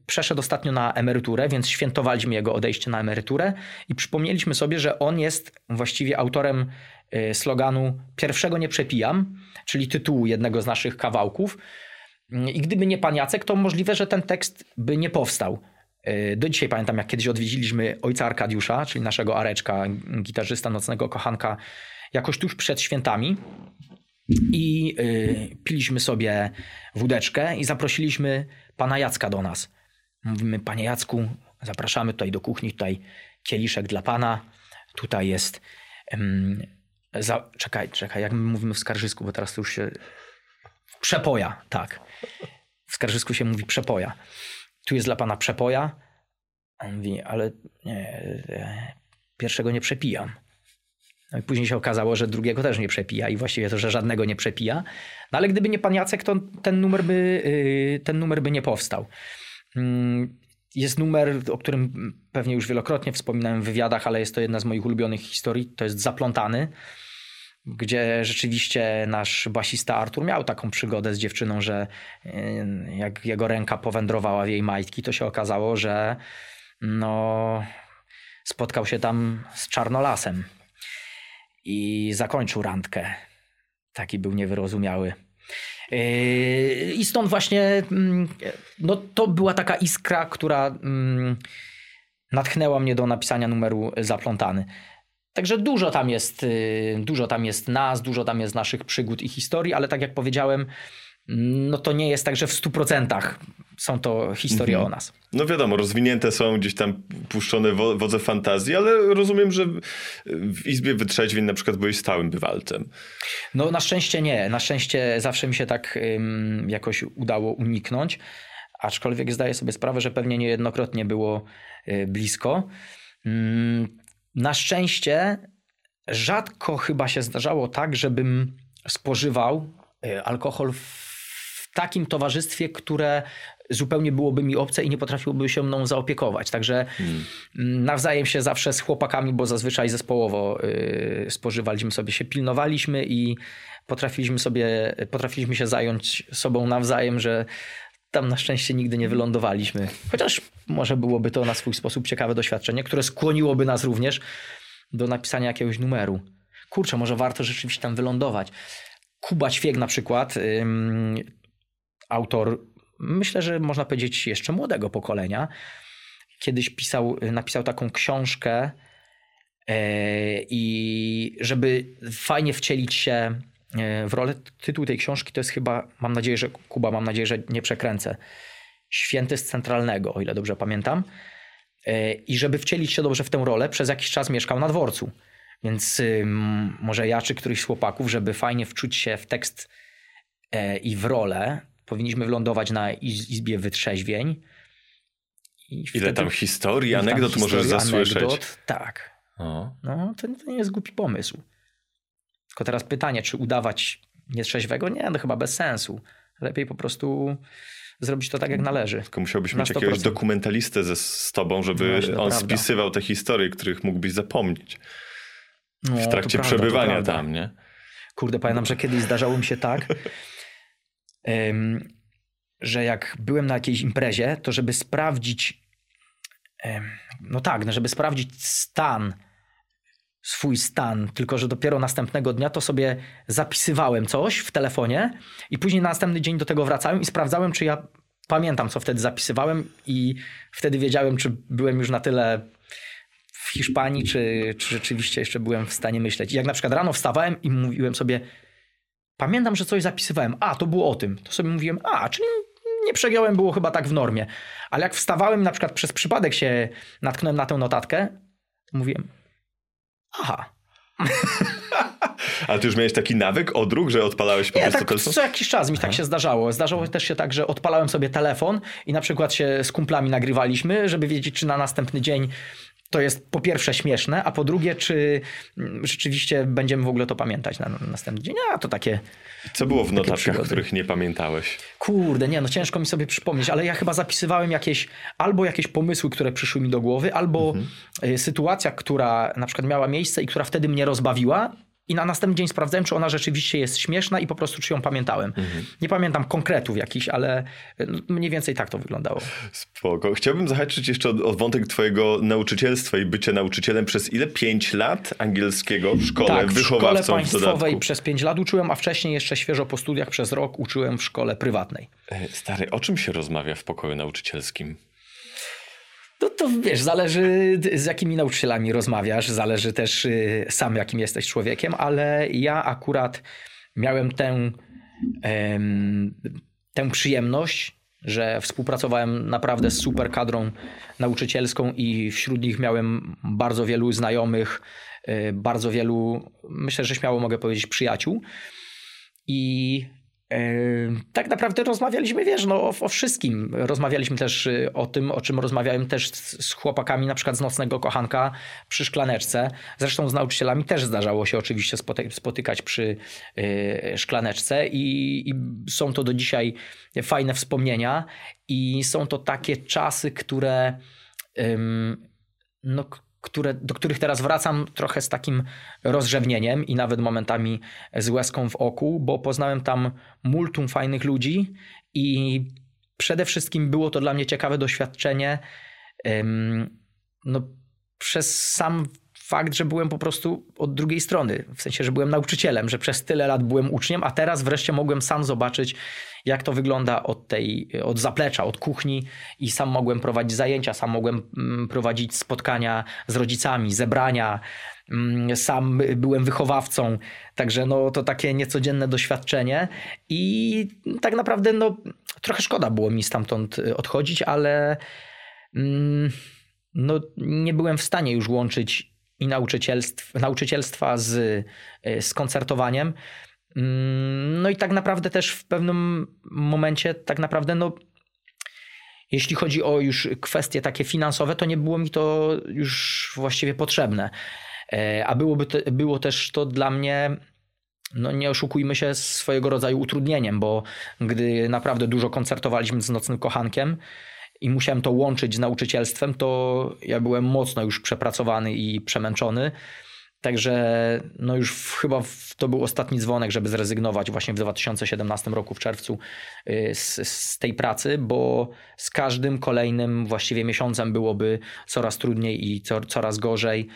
przeszedł ostatnio na emeryturę, więc świętowaliśmy jego odejście na emeryturę i przypomnieliśmy sobie, że on jest właściwie autorem y, sloganu Pierwszego nie przepijam, czyli tytułu jednego z naszych kawałków. I gdyby nie pan Jacek, to możliwe, że ten tekst by nie powstał. Y, do dzisiaj pamiętam, jak kiedyś odwiedziliśmy ojca Arkadiusza, czyli naszego Areczka, gitarzysta nocnego kochanka, jakoś tuż przed świętami. I y, piliśmy sobie wódeczkę i zaprosiliśmy pana Jacka do nas. Mówimy, panie Jacku, zapraszamy tutaj do kuchni, tutaj kieliszek dla pana. Tutaj jest. za, czekaj, czekaj, jak my mówimy w skarżysku, bo teraz to już się. Przepoja, tak. W skarżysku się mówi przepoja. Tu jest dla pana przepoja. On mówi, ale nie, e, pierwszego nie przepijam. No i później się okazało, że drugiego też nie przepija i właściwie to, że żadnego nie przepija. No ale gdyby nie pan Jacek, to ten numer by, y, ten numer by nie powstał. Mm, jest numer, o którym pewnie już wielokrotnie wspominałem w wywiadach, ale jest to jedna z moich ulubionych historii. To jest Zaplątany, gdzie rzeczywiście nasz basista Artur miał taką przygodę z dziewczyną, że y, jak jego ręka powędrowała w jej majtki, to się okazało, że no, spotkał się tam z czarnolasem i zakończył randkę. Taki był niewyrozumiały. Yy, I stąd właśnie mm, no, to była taka iskra, która mm, natchnęła mnie do napisania numeru Zaplątany. Także dużo tam jest, yy, dużo tam jest nas, dużo tam jest naszych przygód i historii, ale tak jak powiedziałem, no to nie jest tak, że w 100% są to historie mhm. o nas. No wiadomo, rozwinięte są gdzieś tam puszczone wodze fantazji, ale rozumiem, że w Izbie Wytrzeźwień na przykład byłeś stałym bywalcem. No na szczęście nie. Na szczęście zawsze mi się tak um, jakoś udało uniknąć, aczkolwiek zdaję sobie sprawę, że pewnie niejednokrotnie było y, blisko. Um, na szczęście rzadko chyba się zdarzało tak, żebym spożywał y, alkohol w takim towarzystwie, które zupełnie byłoby mi obce i nie potrafiłoby się mną zaopiekować. Także hmm. nawzajem się zawsze z chłopakami, bo zazwyczaj zespołowo y, spożywaliśmy sobie, się pilnowaliśmy i potrafiliśmy sobie, potrafiliśmy się zająć sobą nawzajem, że tam na szczęście nigdy nie wylądowaliśmy. Chociaż może byłoby to na swój sposób ciekawe doświadczenie, które skłoniłoby nas również do napisania jakiegoś numeru. Kurczę, może warto rzeczywiście tam wylądować. Kuba Ćwiek na przykład, autor, myślę, że można powiedzieć jeszcze młodego pokolenia, kiedyś pisał, napisał taką książkę e, i żeby fajnie wcielić się e, w rolę, tytuł tej książki to jest chyba, mam nadzieję, że Kuba, mam nadzieję, że nie przekręcę, Święty z Centralnego, o ile dobrze pamiętam. E, I żeby wcielić się dobrze w tę rolę, przez jakiś czas mieszkał na dworcu. Więc może ja czy któryś z chłopaków, żeby fajnie wczuć się w tekst i w rolę, powinniśmy wylądować na Izbie Wytrzeźwień. I Ile tam historii, anegdot tam możesz zasłyszeć. Anegdot, tak. O. No, to, to, nie jest głupi pomysł. Tylko teraz pytanie, czy udawać nietrzeźwego? Nie, no chyba bez sensu. Lepiej po prostu zrobić to tak, jak należy. Tylko musiałbyś mieć jakiegoś dokumentalistę ze, z tobą, żeby no, on prawda. spisywał te historie, których mógłbyś zapomnieć. No, w trakcie prawda, przebywania tam, nie? Kurde, pamiętam, że kiedyś zdarzało mi się tak, że jak byłem na jakiejś imprezie, to żeby sprawdzić, no tak, no żeby sprawdzić stan, swój stan, tylko że dopiero następnego dnia to sobie zapisywałem coś w telefonie i później na następny dzień do tego wracałem i sprawdzałem, czy ja pamiętam, co wtedy zapisywałem i wtedy wiedziałem, czy byłem już na tyle w Hiszpanii, czy, czy rzeczywiście jeszcze byłem w stanie myśleć. I jak na przykład rano wstawałem i mówiłem sobie, pamiętam, że coś zapisywałem, a to było o tym, to sobie mówiłem, a, czyli nie przegiąłem, było chyba tak w normie. Ale jak wstawałem na przykład przez przypadek się natknąłem na tę notatkę, to mówiłem, aha. Ale ty już miałeś taki nawyk, odruch, że odpalałeś po Nie, prostu tak telefon? co jakiś czas mi Aha. tak się zdarzało. Zdarzało też się tak, że odpalałem sobie telefon i na przykład się z kumplami nagrywaliśmy, żeby wiedzieć, czy na następny dzień to jest po pierwsze śmieszne, a po drugie, czy mm, rzeczywiście będziemy w ogóle to pamiętać na, następny dzień. A to takie. Co było w notatkach, których nie pamiętałeś? Kurde, nie, no ciężko mi sobie przypomnieć, ale ja chyba zapisywałem jakieś albo jakieś pomysły, które przyszły mi do głowy, albo mhm. Y, sytuacja, która na przykład miała miejsce i która wtedy mnie rozbawiła i na następny dzień sprawdzałem, czy ona rzeczywiście jest śmieszna i po prostu czy ją pamiętałem. Mhm. Nie pamiętam konkretów jakichś, ale no, mniej więcej tak to wyglądało. Spoko. Chciałbym zahaczyć jeszcze o, wątek twojego nauczycielstwa i bycia nauczycielem przez ile? Pięć lat angielskiego w szkole, tak, w szkole państwowej przez pięć lat uczyłem, a wcześniej jeszcze świeżo po studiach przez rok uczyłem w szkole prywatnej. E, stary, o czym się rozmawia w pokoju nauczycielskim? To, to wiesz, zależy z jakimi nauczycielami rozmawiasz, zależy też y, sam jakim jesteś człowiekiem, ale ja akurat miałem tę, tę przyjemność, że współpracowałem naprawdę z super kadrą nauczycielską i wśród nich miałem bardzo wielu znajomych, y, bardzo wielu, myślę, że śmiało mogę powiedzieć, przyjaciół. I tak naprawdę rozmawialiśmy, wiesz, no, o, o, wszystkim. Rozmawialiśmy też y, o tym, o czym rozmawiałem też z chłopakami, na przykład z Nocnego Kochanka przy szklaneczce. Zresztą z nauczycielami też zdarzało się oczywiście spotykać przy y, szklaneczce i, i są to do dzisiaj fajne wspomnienia i są to takie czasy, które no, które, do których teraz wracam trochę z takim rozrzewnieniem i nawet momentami z łezką w oku, bo poznałem tam multum fajnych ludzi i przede wszystkim było to dla mnie ciekawe doświadczenie. No, przez sam fakt, że byłem po prostu od drugiej strony, w sensie, że byłem nauczycielem, że przez tyle lat byłem uczniem, a teraz wreszcie mogłem sam zobaczyć, jak to wygląda od tej, od zaplecza, od kuchni i sam mogłem prowadzić zajęcia, sam mogłem mm, prowadzić spotkania z rodzicami, zebrania, mm, sam byłem wychowawcą, także no to takie niecodzienne doświadczenie i tak naprawdę no trochę szkoda było mi stamtąd odchodzić, ale mm, no nie byłem w stanie już łączyć i nauczycielstw, nauczycielstwa z, e, z koncertowaniem. Mm, no i tak naprawdę też w pewnym momencie, tak naprawdę, no, jeśli chodzi o już kwestie takie finansowe, to nie było mi to już właściwie potrzebne. E, a byłoby to, było też to dla mnie, no nie oszukujmy się, swojego rodzaju utrudnieniem, bo gdy naprawdę dużo koncertowaliśmy z Nocnym Kochankiem, i musiałem to łączyć z nauczycielstwem, to ja byłem mocno już przepracowany i przemęczony. Także no już w, chyba w, to był ostatni dzwonek, żeby zrezygnować właśnie w 2017 roku w czerwcu y, z, z, tej pracy, bo z każdym kolejnym właściwie miesiącem byłoby coraz trudniej i co, coraz gorzej.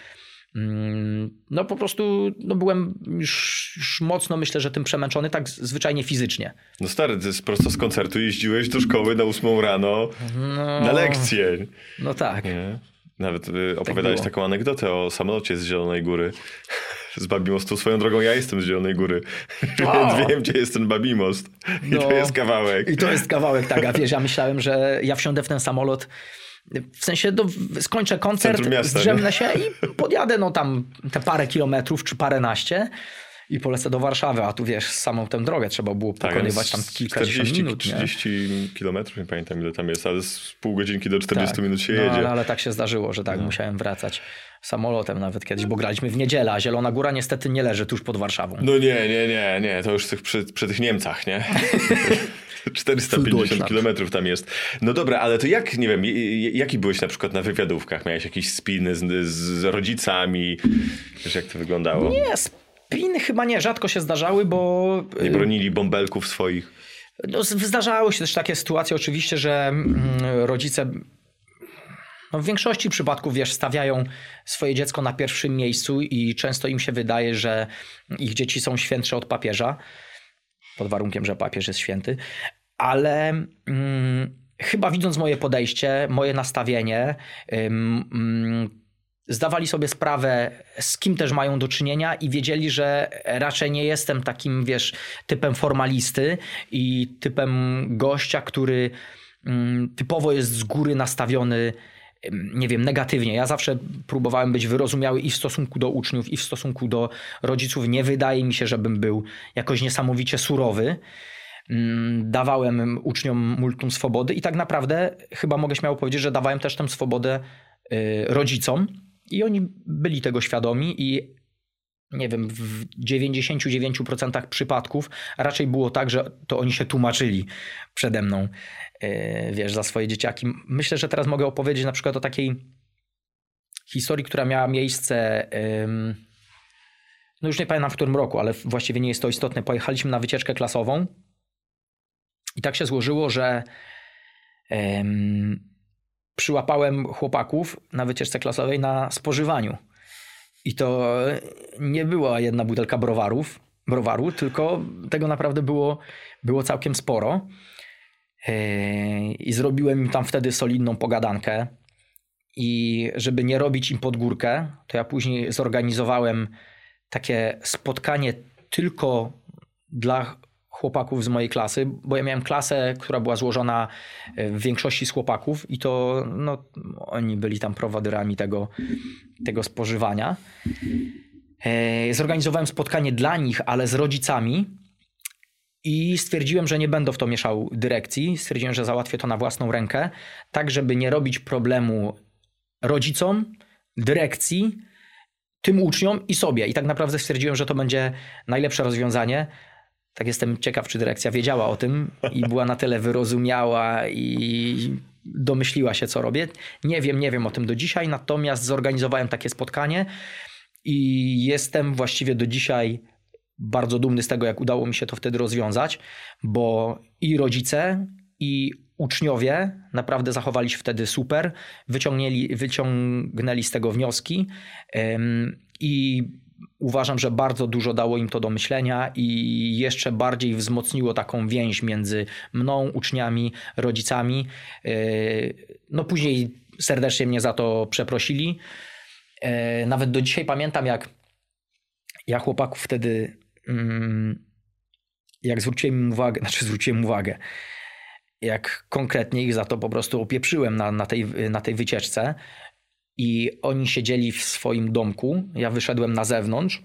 Mm, no po prostu no byłem już, już, mocno, myślę, że tym przemęczony, tak zwyczajnie fizycznie. No stary, ty prosto z koncertu jeździłeś do szkoły na ósmą rano no, na lekcje. No tak. Nie? Nawet y, opowiadałeś tak taką anegdotę o samolocie z Zielonej Góry. Z Babimostu. Swoją drogą ja jestem z Zielonej Góry, wow. więc wiem, gdzie jest ten Babimost. I no, to jest kawałek. I to jest kawałek, tak. A wiesz, ja myślałem, że ja wsiądę w ten samolot w sensie do, skończę koncert, miasta, zdrzemnę nie? się i podjadę no tam te parę kilometrów czy paręnaście i polecę do Warszawy, a tu wiesz, samą tę drogę trzeba było tak, pokonywać tam kilkadziesiąt 40, minut. 30 nie? kilometrów, nie pamiętam ile tam jest, ale z pół godzinki do 40 tak, minut się no, jedzie. Ale, ale tak się zdarzyło, że tak, no. musiałem wracać samolotem nawet kiedyś, bo graliśmy w niedzielę, a Zielona Góra niestety nie leży tuż pod Warszawą. No nie, nie, nie, nie, to już przy, przy tych Niemcach, nie? 450 kilometrów tam jest. No dobra, ale to jak, nie wiem, jaki byłeś na przykład na wywiadówkach? Miałeś jakieś spiny z, z rodzicami? Wiesz, jak to wyglądało? Nie, spiny chyba nie, rzadko się zdarzały, bo... Nie bronili bąbelków swoich? No, zdarzały się też takie sytuacje oczywiście, że mm, rodzice no w większości przypadków, wiesz, stawiają swoje dziecko na pierwszym miejscu i często im się wydaje, że ich dzieci są świętsze od papieża pod warunkiem, że papież jest święty, ale mm, chyba widząc moje podejście, moje nastawienie, zdawali sobie sprawę, z kim też mają do czynienia i wiedzieli, że raczej nie jestem takim, wiesz, typem formalisty i typem gościa, który typowo jest z góry nastawiony nie wiem, negatywnie. Ja zawsze próbowałem być wyrozumiały i w stosunku do uczniów, i w stosunku do rodziców. Nie wydaje mi się, żebym był jakoś niesamowicie surowy. Mm, dawałem uczniom multum swobody i tak naprawdę chyba mogę śmiało powiedzieć, że dawałem też tę swobodę y, rodzicom i oni byli tego świadomi i nie wiem, w 99% przypadków raczej było tak, że to oni się tłumaczyli przede mną, y, wiesz, za swoje dzieciaki. Myślę, że teraz mogę opowiedzieć na przykład o takiej historii, która miała miejsce no już nie pamiętam w którym roku, ale właściwie nie jest to istotne. Pojechaliśmy na wycieczkę klasową i tak się złożyło, że przyłapałem chłopaków na wycieczce klasowej na spożywaniu. I to nie była jedna butelka browarów, browaru, tylko tego naprawdę było, było całkiem sporo. E, I zrobiłem im tam wtedy solidną pogadankę. I żeby nie robić im pod górkę, to ja później zorganizowałem takie spotkanie tylko dla chłopaków z mojej klasy, bo ja miałem klasę, która była złożona e, w większości z chłopaków i to no, oni byli tam prowaderami tego, tego spożywania. E, zorganizowałem spotkanie dla nich, ale z rodzicami i stwierdziłem, że nie będę w to mieszał dyrekcji. Stwierdziłem, że załatwię to na własną rękę, tak żeby nie robić problemu rodzicom, dyrekcji, tym uczniom i sobie. I tak naprawdę stwierdziłem, że to będzie najlepsze rozwiązanie tak jestem ciekaw, czy dyrekcja wiedziała o tym i była na tyle wyrozumiała i domyśliła się, co robię. Nie wiem, nie wiem o tym do dzisiaj, natomiast zorganizowałem takie spotkanie i jestem właściwie do dzisiaj bardzo dumny z tego, jak udało mi się to wtedy rozwiązać, bo i rodzice, i uczniowie naprawdę zachowali się wtedy super, wyciągnęli, wyciągnęli z tego wnioski i uważam, że bardzo dużo dało im to do myślenia i jeszcze bardziej wzmocniło taką więź między mną, uczniami, rodzicami. Yy, no później serdecznie mnie za to przeprosili. Yy, nawet do dzisiaj pamiętam, jak ja chłopaków wtedy, mm, jak zwróciłem im uwagę, znaczy zwróciłem uwagę, jak konkretnie ich za to po prostu opieprzyłem na, na, tej, na tej wycieczce, i oni siedzieli w swoim domku. Ja wyszedłem na zewnątrz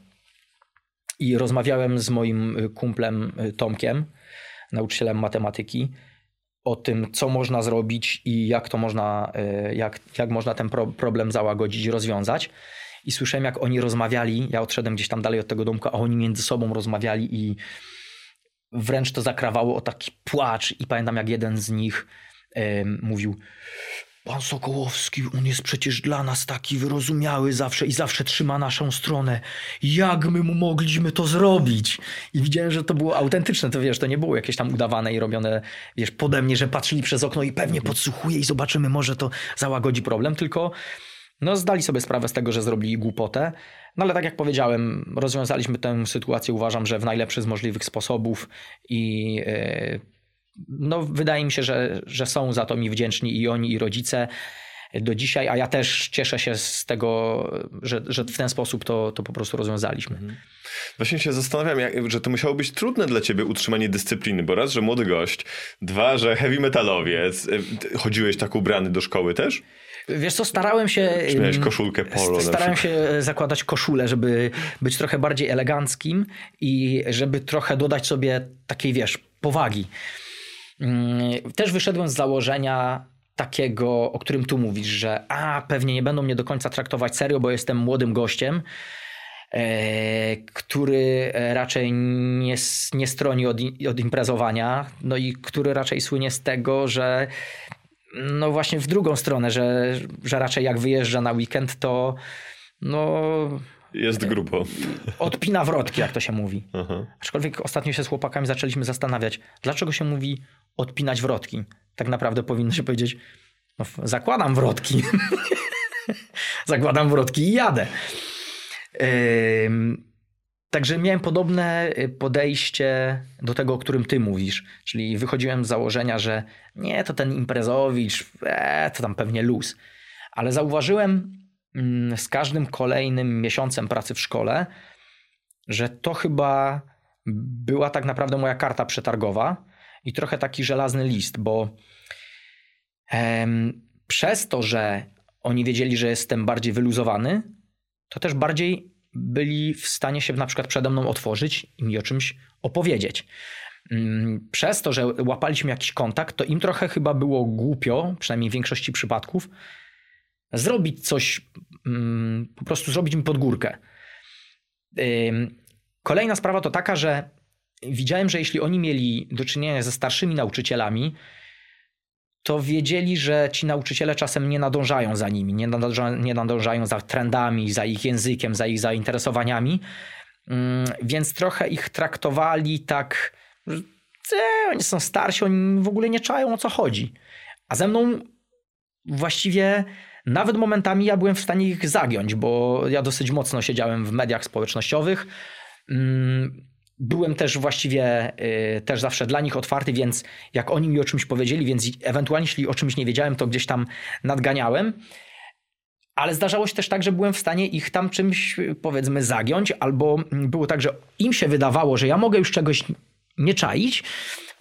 i rozmawiałem z moim y, kumplem y, Tomkiem, nauczycielem matematyki, o tym, co można zrobić i jak to można, y, jak, jak można ten pro problem załagodzić, rozwiązać. I słyszałem, jak oni rozmawiali. Ja odszedłem gdzieś tam dalej od tego domku, a oni między sobą rozmawiali i wręcz to zakrawało o taki płacz. I pamiętam, jak jeden z nich mówił: Pan Sokołowski, on jest przecież dla nas taki wyrozumiały zawsze i zawsze trzyma naszą stronę. Jak my mu mogliśmy to zrobić? I widziałem, że to było autentyczne, to wiesz, to nie było jakieś tam udawane i robione, wiesz, pode mnie, że patrzyli przez okno i pewnie podsłuchuje i zobaczymy, może to załagodzi problem, tylko no zdali sobie sprawę z tego, że zrobili głupotę. No ale tak jak powiedziałem, rozwiązaliśmy tę sytuację, uważam, że w najlepszy z możliwych sposobów i yy, no, wydaje mi się, że, że są za to mi wdzięczni i oni, i rodzice do dzisiaj, a ja też cieszę się z tego, że, że w ten sposób to, to po prostu rozwiązaliśmy. Mhm. Właśnie się zastanawiam, jak, że to musiało być trudne dla ciebie utrzymanie dyscypliny, bo raz, że młody gość, dwa, że heavy metalowiec. Chodziłeś tak ubrany do szkoły też? Wiesz co, starałem się... Miałeś koszulkę polo? Starałem się zakładać koszulę, żeby być trochę bardziej eleganckim i żeby trochę dodać sobie takiej, wiesz, powagi. Mm, też wyszedłem z założenia takiego, o którym tu mówisz, że a pewnie nie będą mnie do końca traktować serio, bo jestem młodym gościem, e, który raczej nie, nie stroni od, od imprezowania, no i który raczej słynie z tego, że no właśnie w drugą stronę, że, że raczej jak wyjeżdża na weekend, to no jest grubo. Odpina wrotki, jak to się mówi. Aha. Aczkolwiek ostatnio się z chłopakami zaczęliśmy zastanawiać, dlaczego się mówi odpinać wrotki. Tak naprawdę powinno się powiedzieć, no, zakładam wrotki. zakładam wrotki i jadę. Także miałem podobne y, podejście do tego, o którym ty mówisz. Czyli wychodziłem z założenia, że nie, to ten imprezowicz, e, to tam pewnie luz. Ale zauważyłem mm, z każdym kolejnym miesiącem pracy w szkole, że to chyba była tak naprawdę moja karta przetargowa i trochę taki żelazny list, bo em, przez to, że oni wiedzieli, że jestem bardziej wyluzowany, to też bardziej byli w stanie się na przykład przede mną otworzyć i mi o czymś opowiedzieć. Mm, przez to, że łapaliśmy jakiś kontakt, to im trochę chyba było głupio, przynajmniej w większości przypadków, zrobić coś, mm, po prostu zrobić mi pod górkę. Kolejna sprawa to taka, że widziałem, że jeśli oni mieli do czynienia ze starszymi nauczycielami, to wiedzieli, że ci nauczyciele czasem nie nadążają za nimi, nie, nie nadążają za trendami, za ich językiem, za ich zainteresowaniami, mm, więc trochę ich traktowali tak, że oni są starsi, oni w ogóle nie czają o co chodzi. A ze mną właściwie nawet momentami ja byłem w stanie ich zagiąć, bo ja dosyć mocno siedziałem w mediach społecznościowych. Byłem też właściwie y, też zawsze dla nich otwarty, więc jak oni mi o czymś powiedzieli, więc ewentualnie jeśli o czymś nie wiedziałem, to gdzieś tam nadganiałem. Ale zdarzało się też tak, że byłem w stanie ich tam czymś powiedzmy zagiąć, albo było tak, że im się wydawało, że ja mogę już czegoś nie czaić,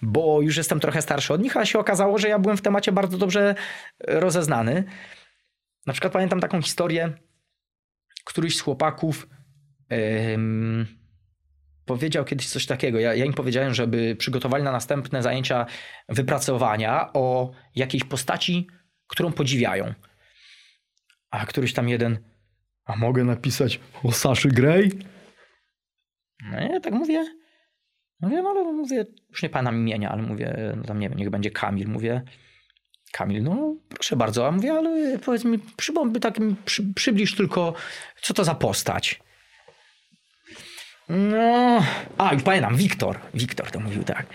bo już jestem trochę starszy od nich, a się okazało, że ja byłem w temacie bardzo dobrze rozeznany. Na przykład pamiętam taką historię, któryś z chłopaków yy, powiedział kiedyś coś takiego. Ja, ja, im powiedziałem, żeby przygotowali na następne zajęcia wypracowania o jakiejś postaci, którą podziwiają. A któryś tam jeden, a mogę napisać o Saszy Grey? No ja tak mówię. Mówię, no ale mówię, już nie pamiętam imienia, ale mówię, no tam nie wiem, niech będzie Kamil. Mówię, Kamil, no proszę bardzo, a mówię, ale powiedz mi, przypomnij, tak przy, przybliż tylko, co to za postać. No, a i pamiętam, Wiktor, Wiktor to mówił tak.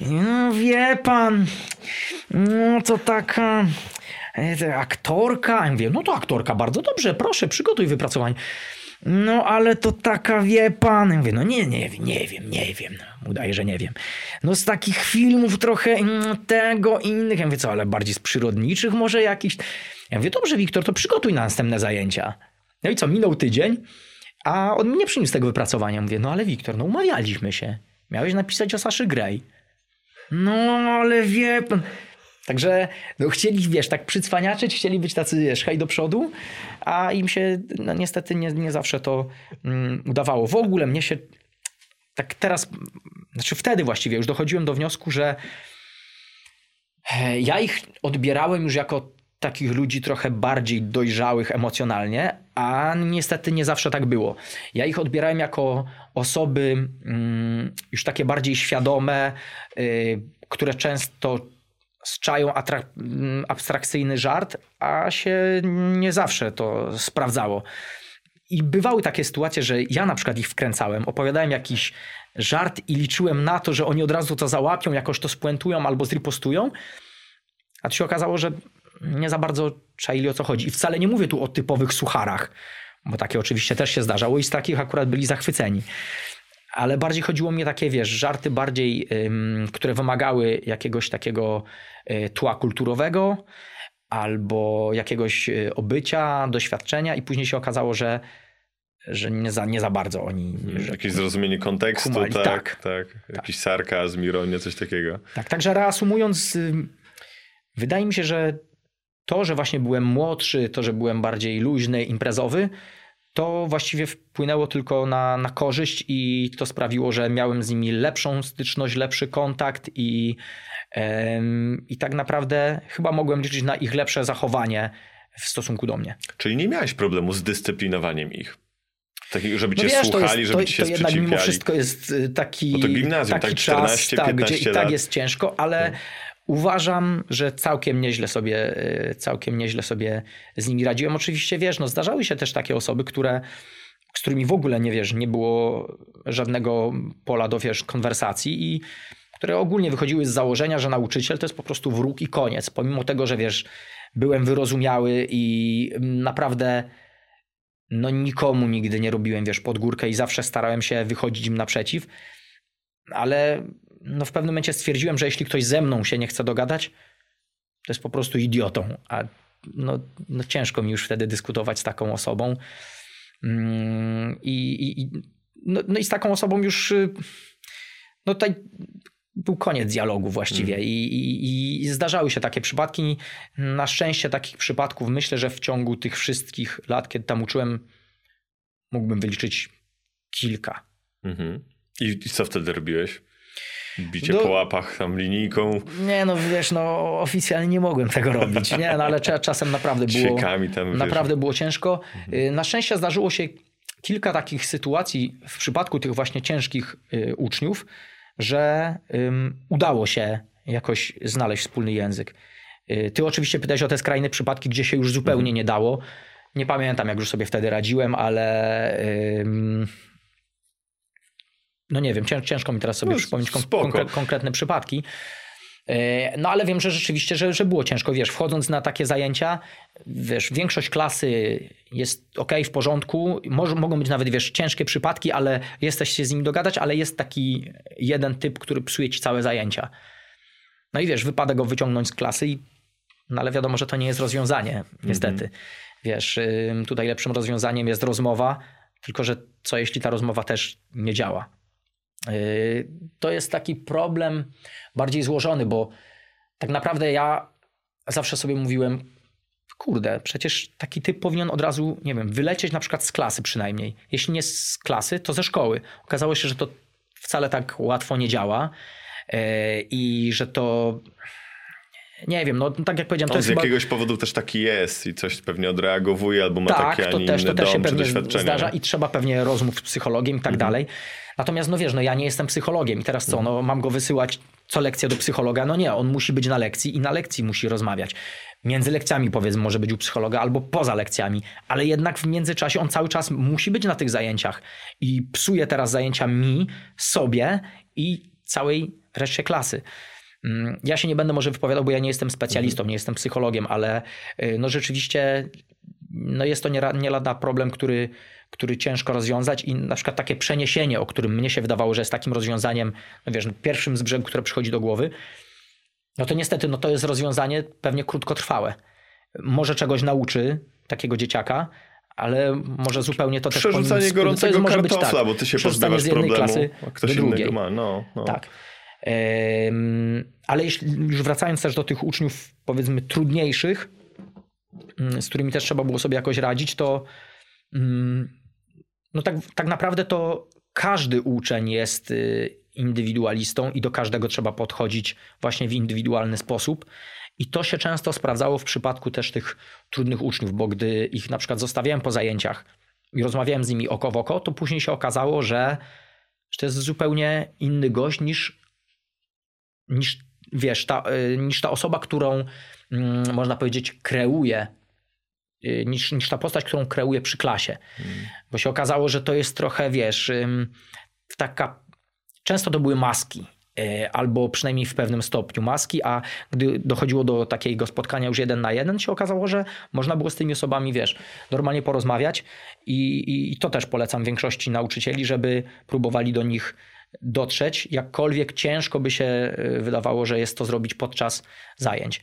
No wie pan, no to taka e, aktorka. Ja mówię, no to aktorka, bardzo dobrze, proszę, przygotuj wypracowanie. No ale to taka, wie pan. Ja mówię, no nie, nie, nie wiem, nie wiem. No, udaje, że nie wiem. No z takich filmów trochę mm, tego, innych. Ja mówię, co, ale bardziej z przyrodniczych może jakiś. Ja mówię, dobrze, Wiktor, to przygotuj na następne zajęcia. No i co, minął tydzień. A on mnie przyniósł tego wypracowania. Mówię, no ale Wiktor, no umawialiśmy się. Miałeś napisać o Saszy Grey. No ale wie pan... Także no, chcieli, wiesz, tak przycwaniaczyć, chcieli być tacy, wiesz, hej do przodu, a im się no, niestety nie, nie zawsze to mm, udawało. W ogóle mnie się tak teraz, znaczy wtedy właściwie już dochodziłem do wniosku, że e, ja ich odbierałem już jako takich ludzi trochę bardziej dojrzałych emocjonalnie, a niestety nie zawsze tak było. Ja ich odbierałem jako osoby mm, już takie bardziej świadome, y, które często czają mm, abstrakcyjny żart, a się nie zawsze to sprawdzało. I bywały takie sytuacje, że ja na przykład ich wkręcałem, opowiadałem jakiś żart i liczyłem na to, że oni od razu to załapią, jakoś to spuentują albo zripostują. A to się okazało, że nie za bardzo czaili o co chodzi. I wcale nie mówię tu o typowych sucharach, bo takie oczywiście też się zdarzało i z takich akurat byli zachwyceni. Ale bardziej chodziło mi takie, wiesz, żarty bardziej, które wymagały jakiegoś takiego y, tła kulturowego albo jakiegoś y, obycia, doświadczenia i później się okazało, że że nie za, nie za bardzo oni... Jakieś zrozumienie kontekstu, tak, tak, tak, tak. Jakiś tak. sarkazm, ironię, coś takiego. Tak, także reasumując, wydaje mi się, że to, że właśnie byłem młodszy, to, że byłem bardziej luźny, imprezowy, to właściwie wpłynęło tylko na, na korzyść i to sprawiło, że miałem z nimi lepszą styczność, lepszy kontakt i, ym, i tak naprawdę chyba mogłem liczyć na ich lepsze zachowanie w stosunku do mnie. Czyli nie miałeś problemu z dyscyplinowaniem ich? Taki, żeby no cię wiesz, słuchali, jest, żeby ci się to jednak mimo wszystko jest y, taki, Bo to gimnazjum, taki tak, 14, czas, tak, gdzie i tak jest ciężko, ale no. Uważam, że całkiem nieźle sobie, e, całkiem nieźle sobie z nimi radziłem. Oczywiście wiesz, no zdarzały się też takie osoby, które, z którymi w ogóle nie wiesz, nie było żadnego pola do wiesz, konwersacji i które ogólnie wychodziły z założenia, że nauczyciel to jest po prostu wróg i koniec. Pomimo tego, że wiesz, byłem wyrozumiały i naprawdę no nikomu nigdy nie robiłem, wiesz, pod górkę i zawsze starałem się wychodzić im naprzeciw, ale no w pewnym momencie stwierdziłem, że jeśli ktoś ze mną się nie chce dogadać, to jest po prostu idiotą, a no, no ciężko mi już wtedy dyskutować z taką osobą. Mm, I, i, no, no i z taką osobą już y, no tutaj był koniec dialogu właściwie mm. I, i, i, zdarzały się takie przypadki. Na szczęście takich przypadków myślę, że w ciągu tych wszystkich lat, kiedy tam uczyłem, mógłbym wyliczyć kilka. Mm-hmm. I, I co wtedy robiłeś? Bicie no, po łapach tam linijką. Nie, no wiesz, no oficjalnie nie mogłem tego robić. Nie, no ale czasem naprawdę było. tam, naprawdę było ciężko. Mhm. Na szczęście zdarzyło się kilka takich sytuacji w przypadku tych właśnie ciężkich y, uczniów, że udało się jakoś znaleźć wspólny język. Y, ty oczywiście pytałeś o te skrajne przypadki, gdzie się już zupełnie mhm. nie dało. Nie pamiętam, jak już sobie wtedy radziłem, ale no nie wiem, ciężko mi teraz sobie no, przypomnieć konkre konkretne przypadki. E, no ale wiem, że rzeczywiście, że, że było ciężko, wiesz, wchodząc na takie zajęcia, wiesz, większość klasy jest ok, w porządku, Może, mogą być nawet, wiesz, ciężkie przypadki, ale jesteś się z nim dogadać, ale jest taki jeden typ, który psuje ci całe zajęcia. No i wiesz, wypada go wyciągnąć z klasy i, no ale wiadomo, że to nie jest rozwiązanie, niestety. Mm -hmm. Wiesz, tutaj lepszym rozwiązaniem jest rozmowa, tylko że co jeśli ta rozmowa też nie działa? To jest taki problem bardziej złożony, bo tak naprawdę ja zawsze sobie mówiłem, kurde, przecież taki typ powinien od razu, nie wiem, wylecieć na przykład z klasy przynajmniej. Jeśli nie z klasy, to ze szkoły. Okazało się, że to wcale tak łatwo nie działa yy, i że to nie wiem, no tak jak powiedziałem, On to jest z jakiegoś chyba... powodu też taki jest i coś pewnie odreagowuje albo ma tak, taki, to też, to też się pewnie zdarza i trzeba pewnie rozmów z psychologiem i tak mhm. dalej. Natomiast no wiesz, no ja nie jestem psychologiem i teraz co, no mam go wysyłać co lekcję do psychologa? No nie, on musi być na lekcji i na lekcji musi rozmawiać. Między lekcjami powiedzmy może być u psychologa albo poza lekcjami, ale jednak w międzyczasie on cały czas musi być na tych zajęciach i psuje teraz zajęcia mi, sobie i całej reszcie klasy. Mm, ja się nie będę może wypowiadał, bo ja nie jestem specjalistą, nie jestem psychologiem, ale y, no rzeczywiście no jest to nie, nie lada problem, który który ciężko rozwiązać i na przykład takie przeniesienie, o którym mnie się wydawało, że jest takim rozwiązaniem, no wiesz, pierwszym z brzegu, które przychodzi do głowy, no to niestety no to jest rozwiązanie pewnie krótkotrwałe. Może czegoś nauczy takiego dzieciaka, ale może zupełnie to też Przerzucanie gorącego to jest, kartofla, tak, bo ty się pozbywasz problemu, klasy a ktoś innego ma. No, no. Tak. Ale już wracając też do tych uczniów powiedzmy trudniejszych, mm, z którymi też trzeba było sobie jakoś radzić, to mm, no tak, tak naprawdę to każdy uczeń jest y, indywidualistą i do każdego trzeba podchodzić właśnie w indywidualny sposób. I to się często sprawdzało w przypadku też tych trudnych uczniów, bo gdy ich na przykład zostawiałem po zajęciach i rozmawiałem z nimi oko w oko, to później się okazało, że to jest zupełnie inny gość niż, niż wiesz, ta, y, niż ta osoba, którą mm, można powiedzieć kreuje Y, niż, niż ta postać, którą kreuje przy klasie. Hmm. Bo się okazało, że to jest trochę, wiesz, taka. Często to były maski, y, albo przynajmniej w pewnym stopniu maski, a gdy dochodziło do takiego spotkania już jeden na jeden, się okazało, że można było z tymi osobami, wiesz, normalnie porozmawiać i, i to też polecam większości nauczycieli, żeby próbowali do nich dotrzeć, jakkolwiek ciężko by się y, wydawało, że jest to zrobić podczas zajęć.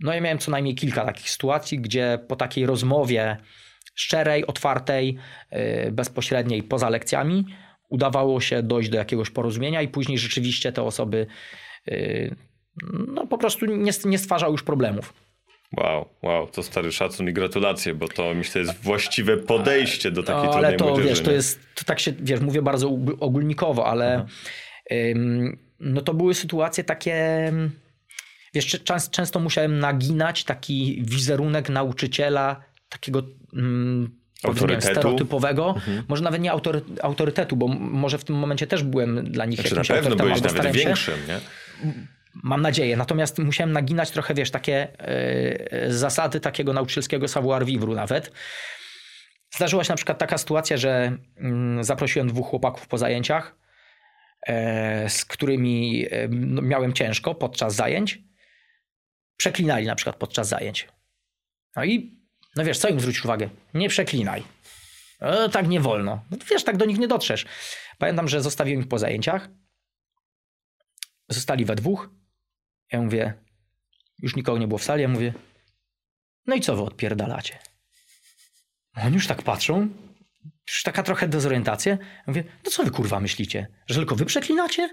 No ja miałem co najmniej kilka takich sytuacji, gdzie po takiej rozmowie szczerej, otwartej, y, bezpośredniej poza lekcjami udawało się dojść do jakiegoś porozumienia i później rzeczywiście te osoby y, no po prostu nie, nie stwarzały już problemów. Wow, wow, to stary szacun i gratulacje, bo to myślę jest właściwe podejście do takiej no, ale to, młodzieży. Wiesz, to jest, to tak się, wiesz, mówię bardzo ogólnikowo, ale ym, no to były sytuacje takie Wiesz, często musiałem naginać taki wizerunek nauczyciela, takiego mm, autorytetu. stereotypowego, mhm. może nawet nie autory, autorytetu, bo może w tym momencie też byłem dla nich znaczy, jakimś na pewno byłeś nawet większym, nie? Mam nadzieję. Natomiast musiałem naginać trochę, wiesz, takie yy, zasady takiego nauczycielskiego savoir-vivre nawet. Zdarzyła się na przykład taka sytuacja, że yy, zaprosiłem dwóch chłopaków po zajęciach, yy, z którymi no, miałem ciężko podczas zajęć przeklinali na przykład podczas zajęć. No i No wiesz, co im zwrócić uwagę? Nie przeklinaj. E, tak nie wolno. No, wiesz, tak do nich nie dotrzesz. Pamiętam, że zostawiłem ich po zajęciach. Zostali we dwóch. Ja mówię, już nikogo nie było w sali. Ja mówię, no i co wy odpierdalacie? Oni już tak patrzą. Już taka trochę dezorientacja. Ja mówię, no co wy kurwa myślicie? Że tylko wy przeklinacie?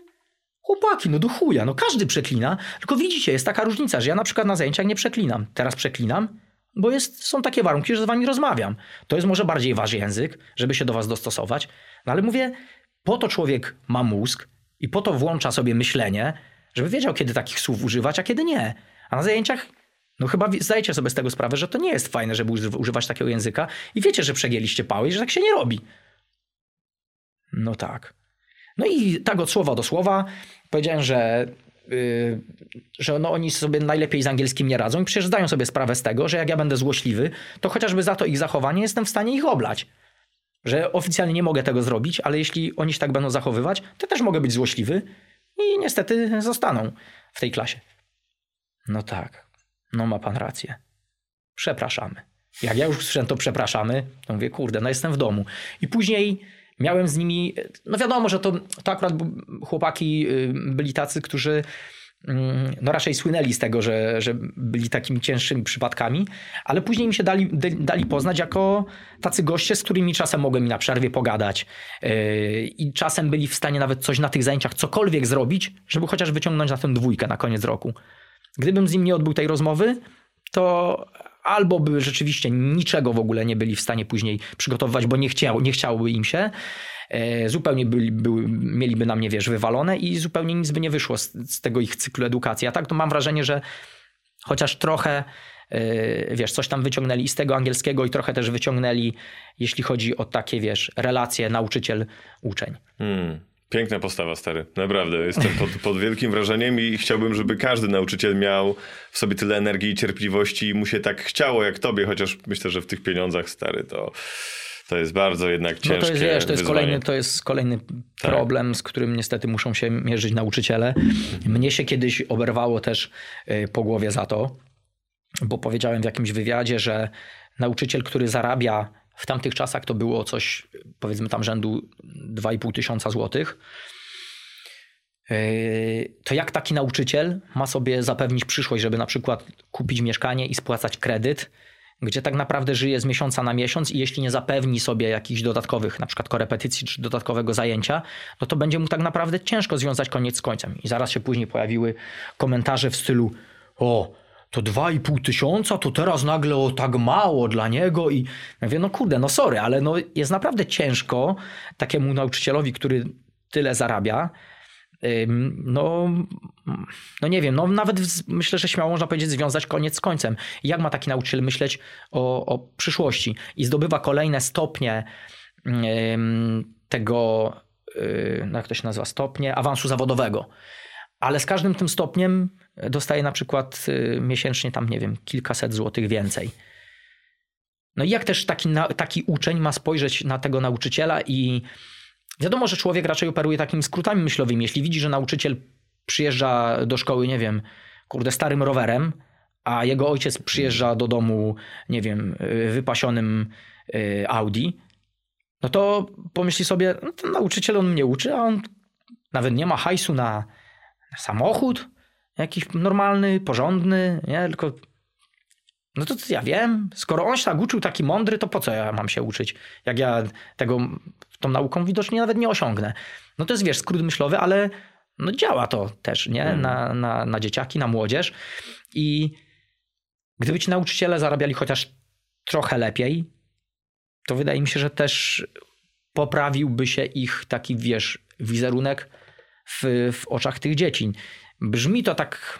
Chłopaki, no do chuja, no każdy przeklina. Tylko widzicie, jest taka różnica, że ja na przykład na zajęciach nie przeklinam. Teraz przeklinam, bo jest, są takie warunki, że z wami rozmawiam. To jest może bardziej wasz język, żeby się do was dostosować. No ale mówię, po to człowiek ma mózg i po to włącza sobie myślenie, żeby wiedział, kiedy takich słów używać, a kiedy nie. A na zajęciach, no chyba zdajecie sobie z tego sprawę, że to nie jest fajne, żeby używać takiego języka i wiecie, że przegięliście pały i że tak się nie robi. No tak. No i tak od słowa do słowa powiedziałem, że Yy, że no oni sobie najlepiej z angielskim nie radzą i przecież zdają sobie sprawę z tego, że jak ja będę złośliwy, to chociażby za to ich zachowanie jestem w stanie ich oblać. Że oficjalnie nie mogę tego zrobić, ale jeśli oni się tak będą zachowywać, to też mogę być złośliwy i niestety zostaną w tej klasie. No tak, no ma pan rację. Przepraszamy. Jak ja już słyszałem to przepraszamy, to mówię, kurde, no jestem w domu. I później miałem z nimi, no wiadomo, że to, to akurat chłopaki y, byli tacy, którzy no raczej słynęli z tego, że, że byli takimi cięższymi przypadkami, ale później mi się dali, dali poznać jako tacy goście, z którymi czasem mogłem na przerwie pogadać y, i czasem byli w stanie nawet coś na tych zajęciach, cokolwiek zrobić, żeby chociaż wyciągnąć na tę dwójkę na koniec roku. Gdybym z nim nie odbył tej rozmowy, to albo by rzeczywiście niczego w ogóle nie byli w stanie później przygotowywać, bo nie, chciał, nie chciałoby im się, zupełnie byli, były, mieliby na mnie, wiesz, wywalone i zupełnie nic by nie wyszło z, z tego ich cyklu edukacji. A tak to mam wrażenie, że chociaż trochę e, wiesz, coś tam wyciągnęli z tego angielskiego i trochę też wyciągnęli, jeśli chodzi o takie, wiesz, relacje nauczyciel-uczeń. Hmm. Piękna postawa, stary. Naprawdę. Jestem pod, pod, wielkim wrażeniem i chciałbym, żeby każdy nauczyciel miał w sobie tyle energii i cierpliwości i mu się tak chciało jak tobie, chociaż myślę, że w tych pieniądzach, stary, to, to jest bardzo jednak ciężkie No to jest, wiesz, to jest kolejny, to jest kolejny tak. problem, z którym niestety muszą się mierzyć nauczyciele. Mnie się kiedyś oberwało też y, po głowie za to, bo powiedziałem w jakimś wywiadzie, że nauczyciel, który zarabia w tamtych czasach to było coś, powiedzmy tam rzędu 2,5 tysiąca złotych. Yy, to jak taki nauczyciel ma sobie zapewnić przyszłość, żeby na przykład kupić mieszkanie i spłacać kredyt, gdzie tak naprawdę żyje z miesiąca na miesiąc i jeśli nie zapewni sobie jakichś dodatkowych, na przykład korepetycji czy dodatkowego zajęcia, no to będzie mu tak naprawdę ciężko związać koniec z końcem. I zaraz się później pojawiły komentarze w stylu o, to 2,5 tysiąca, to teraz nagle o tak mało dla niego i ja mówię, no kurde, no sorry, ale no jest naprawdę ciężko takiemu nauczycielowi, który tyle zarabia, no, no nie wiem, no nawet myślę, że śmiało można powiedzieć związać koniec z końcem. Jak ma taki nauczyciel myśleć o, o przyszłości i zdobywa kolejne stopnie tego, y, no jak to się nazywa, stopnie awansu zawodowego. Ale z każdym tym stopniem dostaje na przykład y, miesięcznie tam, nie wiem, kilkaset złotych więcej. No i jak też taki, taki uczeń ma spojrzeć na tego nauczyciela i wiadomo, że człowiek raczej operuje takimi skrótami myślowymi. Jeśli widzi, że nauczyciel przyjeżdża do szkoły, nie wiem, kurde, starym rowerem, a jego ojciec przyjeżdża do domu, nie wiem, y, wypasionym y, Audi, no to pomyśli sobie, no ten nauczyciel on mnie uczy, a on nawet nie ma hajsu na, na samochód, jakiś normalny, porządny, nie? Tylko no to ja wiem, skoro on się tak uczył, taki mądry, to po co ja mam się uczyć? Jak ja tego, tą nauką widocznie nawet nie osiągnę. No to jest, wiesz, skrót myślowy, ale no działa to też, nie? Mm. Na, na, na dzieciaki, na młodzież. I gdyby ci nauczyciele zarabiali chociaż trochę lepiej, to wydaje mi się, że też poprawiłby się ich taki, wiesz, wizerunek w, w oczach tych dzieci. Brzmi to tak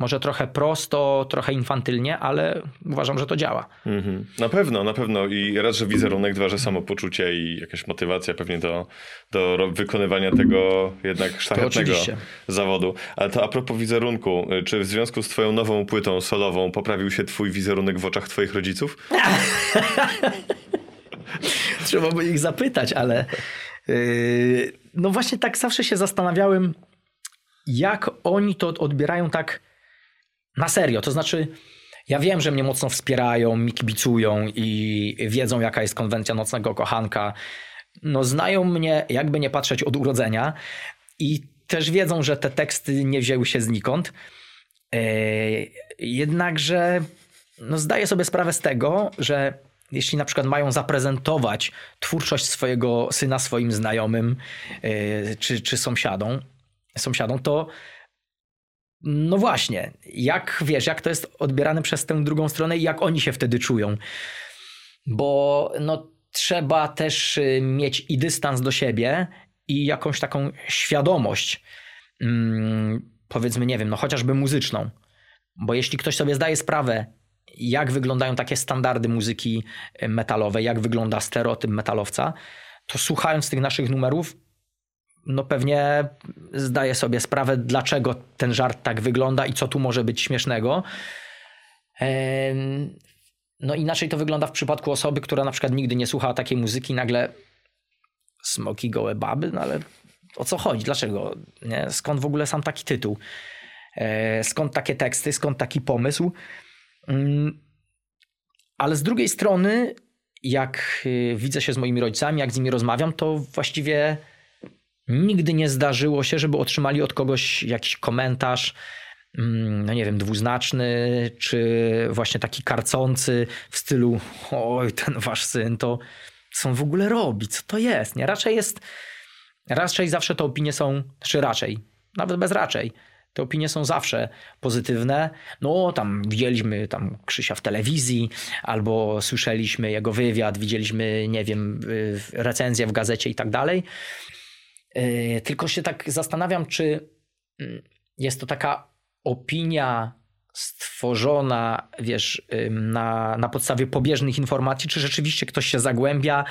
może trochę prosto, trochę infantylnie, ale uważam, że to działa. Mm-hmm. Na pewno, na pewno. I raz, że wizerunek, dwa, że samopoczucie i jakaś motywacja pewnie do, do wykonywania tego jednak szlachetnego zawodu. Ale to a propos wizerunku, czy w związku z twoją nową płytą solową poprawił się twój wizerunek w oczach twoich rodziców? Trzeba by ich zapytać, ale yy, no właśnie tak zawsze się zastanawiałem, jak oni to odbierają tak na serio. To znaczy, Ja wiem, że mnie mocno wspierają, mi kibicują i wiedzą, jaka jest konwencja nocnego kochanka. No, znają mnie, jakby nie patrzeć, od urodzenia i też wiedzą, że te teksty nie wzięły się znikąd. Yy, jednakże no, zdaję sobie sprawę z tego, że jeśli na przykład mają zaprezentować twórczość swojego syna swoim znajomym yy, czy, czy sąsiadom, sąsiadom, to no właśnie, jak wiesz, jak to jest odbierane przez tę drugą stronę i jak oni się wtedy czują. Bo no, trzeba też y, mieć i dystans do siebie, i jakąś taką świadomość, hmm, powiedzmy, nie wiem, no chociażby muzyczną. Bo jeśli ktoś sobie zdaje sprawę, jak wyglądają takie standardy muzyki metalowej, jak wygląda stereotyp metalowca, to słuchając tych naszych numerów, no pewnie zdaje sobie sprawę, dlaczego ten żart tak wygląda i co tu może być śmiesznego. No inaczej to wygląda w przypadku osoby, która na przykład nigdy nie słuchała takiej muzyki, nagle smoki gołe baby, no ale o co chodzi? Dlaczego? Nie? Skąd w ogóle sam taki tytuł? E, skąd takie teksty? Skąd taki pomysł? Mm, ale z drugiej strony, jak y, widzę się z moimi rodzicami, jak z nimi rozmawiam, to właściwie nigdy nie zdarzyło się, żeby otrzymali od kogoś jakiś komentarz, mm, no nie wiem, dwuznaczny, czy właśnie taki karcący w stylu oj, ten wasz syn to co on w ogóle robi, co to jest, nie? Raczej jest, raczej zawsze te opinie są, czy raczej, nawet bez raczej, te opinie są zawsze pozytywne. No, tam widzieliśmy tam Krzysia w telewizji, albo słyszeliśmy jego wywiad, widzieliśmy, nie wiem, recenzję w gazecie i tak dalej. E, tylko się tak zastanawiam, czy mm, jest to taka opinia stworzona, wiesz, na, na podstawie pobieżnych informacji, czy rzeczywiście ktoś się zagłębia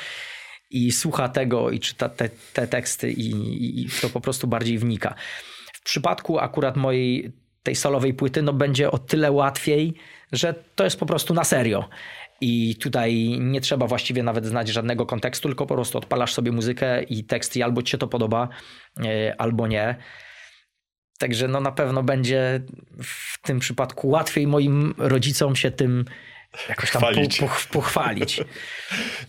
i słucha tego i czyta te, te teksty i, i, i to po prostu bardziej wnika. W przypadku akurat mojej tej solowej płyty, no będzie o tyle łatwiej, że to jest po prostu na serio. I tutaj nie trzeba właściwie nawet znać żadnego kontekstu, tylko po prostu odpalasz sobie muzykę i tekst i albo ci się to podoba, e, albo nie. Także no na pewno będzie w tym przypadku łatwiej moim rodzicom się tym jakoś tam po, po, pochwalić.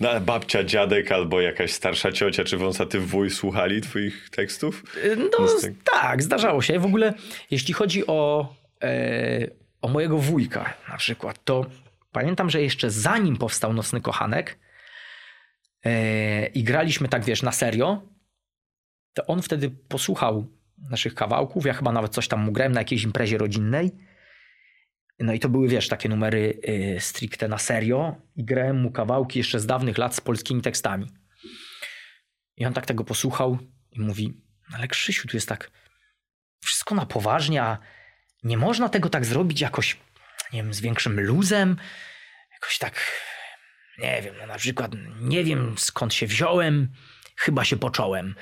No, babcia, dziadek albo jakaś starsza ciocia czy wąsaty wuj słuchali twoich tekstów? No tak, zdarzało się. W ogóle jeśli chodzi o, e, o mojego wujka na przykład, to pamiętam, że jeszcze zanim powstał Nocny Kochanek e, i graliśmy tak, wiesz, na serio, to on wtedy posłuchał naszych kawałków. Ja chyba nawet coś tam mu grałem na jakiejś imprezie rodzinnej. No i to były, wiesz, takie numery y, stricte na serio. I grałem mu kawałki jeszcze z dawnych lat z polskimi tekstami. I on tak tego posłuchał i mówi, no ale Krzysiu, tu jest tak wszystko na poważnie, a nie można tego tak zrobić jakoś, nie wiem, z większym luzem, jakoś tak, nie wiem, no na przykład nie wiem skąd się wziąłem, chyba się począłem.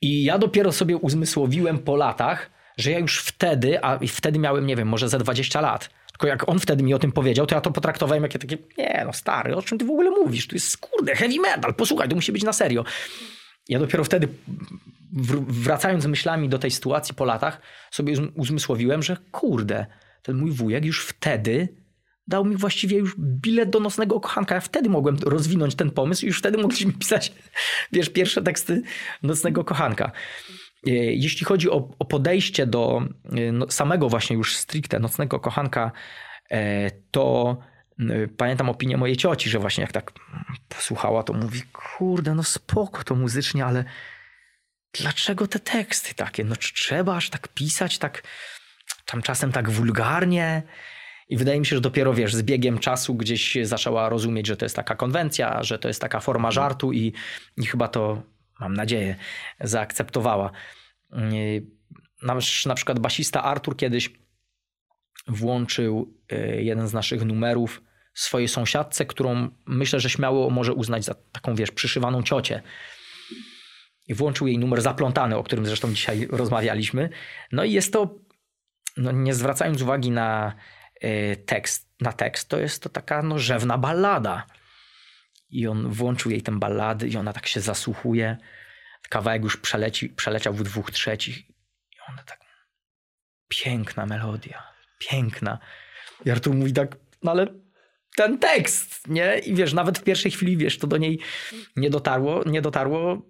I ja dopiero sobie uzmysłowiłem po latach, że ja już wtedy, a wtedy miałem, nie wiem, może ze 20 lat. Tylko jak on wtedy mi o tym powiedział, to ja to potraktowałem jak takie, nie no stary, o czym ty w ogóle mówisz? To jest kurde, heavy metal, posłuchaj, to musi być na serio. Ja dopiero wtedy, wracając myślami do tej sytuacji po latach, sobie uzmysłowiłem, że kurde, ten mój wujek już wtedy dał mi właściwie już bilet do nocnego kochanka. Ja wtedy mogłem rozwinąć ten pomysł i już wtedy mogliśmy pisać, wiesz, pierwsze teksty nocnego kochanka. E, jeśli chodzi o, o podejście do e, no, samego właśnie już stricte nocnego kochanka, e, to pamiętam opinię mojej cioci, że właśnie jak tak posłuchała, to mówi, kurde, no spoko to muzycznie, ale dlaczego te teksty takie? No trzeba aż tak pisać, tak tam czasem tak wulgarnie? I wydaje mi się, że dopiero wiesz, z biegiem czasu gdzieś zaczęła rozumieć, że to jest taka konwencja, że to jest taka forma mhm. żartu i, i chyba to, mam nadzieję, zaakceptowała. Nasz na przykład basista Artur kiedyś włączył y, jeden z naszych numerów swojej sąsiadce, którą myślę, że śmiało może uznać za taką, wiesz, przyszywaną ciocię. I włączył jej numer zaplątany, o którym zresztą dzisiaj rozmawialiśmy. No i jest to, no nie zwracając uwagi na Y, tekst, na tekst, to jest to taka no, rzewna ballada. I on włączył jej tę ballady i ona tak się zasłuchuje. Kawałek już przeleci, przeleciał w dwóch trzecich. I ona tak... Piękna melodia. Piękna. I Artur mówi tak, no ale ten tekst, nie? I wiesz, nawet w pierwszej chwili, wiesz, to do niej nie dotarło, nie dotarło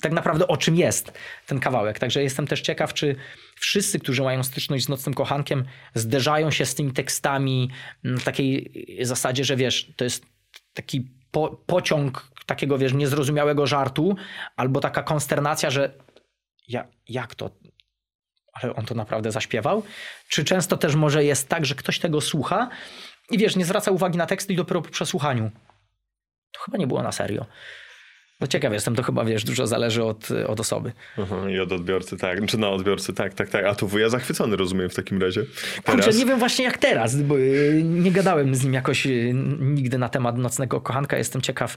tak naprawdę o czym jest ten kawałek. Także jestem też ciekaw, czy wszyscy, którzy mają styczność z Nocnym Kochankiem, zderzają się z tymi tekstami w takiej zasadzie, że wiesz, to jest taki po, pociąg takiego, wiesz, niezrozumiałego żartu, albo taka konsternacja, że ja, jak to? Ale on to naprawdę zaśpiewał? Czy często też może jest tak, że ktoś tego słucha i wiesz, nie zwraca uwagi na teksty i dopiero po przesłuchaniu. To chyba nie było na serio. No ciekaw jestem, to chyba wiesz, dużo zależy od, od osoby. Aha, I od odbiorcy, tak. Czy na odbiorcy, tak, tak, tak. A tu wuja zachwycony, rozumiem, w takim razie. Teraz... Kurczę, nie wiem właśnie jak teraz, bo y, nie gadałem z nim jakoś y, nigdy na temat Nocnego Kochanka. Jestem ciekaw,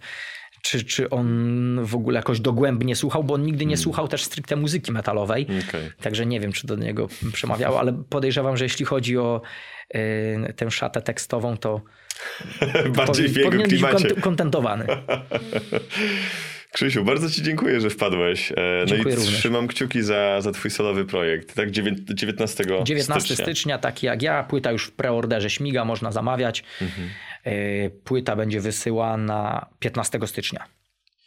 czy, czy on w ogóle jakoś dogłębnie słuchał, bo on nigdy nie hmm. słuchał też stricte muzyki metalowej. Okay. Także nie wiem, czy do niego przemawiało, ale podejrzewam, że jeśli chodzi o y, tę szatę tekstową, to bardziej w jego klimacie. Być kontentowany. Krzysiu, bardzo Ci dziękuję, że wpadłeś. E, no dziękuję i również. trzymam kciuki za, za Twój solowy projekt. Tak, 19, 19 stycznia. stycznia, taki jak ja. Płyta już w preorderze śmiga, można zamawiać. Mhm. E, płyta będzie wysyłana 15 stycznia.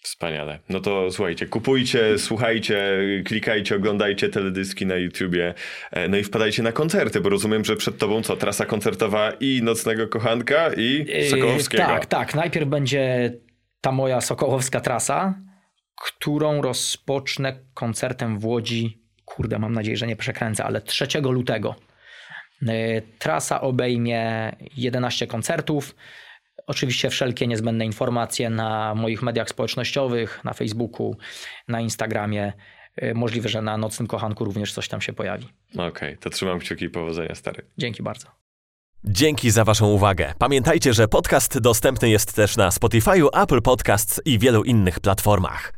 Wspaniale. No to słuchajcie, kupujcie, słuchajcie, klikajcie, oglądajcie teledyski na YouTubie, e, no i wpadajcie na koncerty, bo rozumiem, że przed tobą co, trasa koncertowa i Nocnego Kochanka i Sokołowskiego. Yy, tak, tak. Najpierw będzie ta moja sokołowska trasa, którą rozpocznę koncertem w Łodzi, kurde, mam nadzieję, że nie przekręcę, ale 3 lutego. E, trasa obejmie 11 koncertów. Oczywiście wszelkie niezbędne informacje na moich mediach społecznościowych, na Facebooku, na Instagramie. E, możliwe, że na Nocnym Kochanku również coś tam się pojawi. Okej, okay, to trzymam kciuki i powodzenia, stary. Dzięki bardzo. Dzięki za Waszą uwagę. Pamiętajcie, że podcast dostępny jest też na Spotify, Apple Podcasts i wielu innych platformach.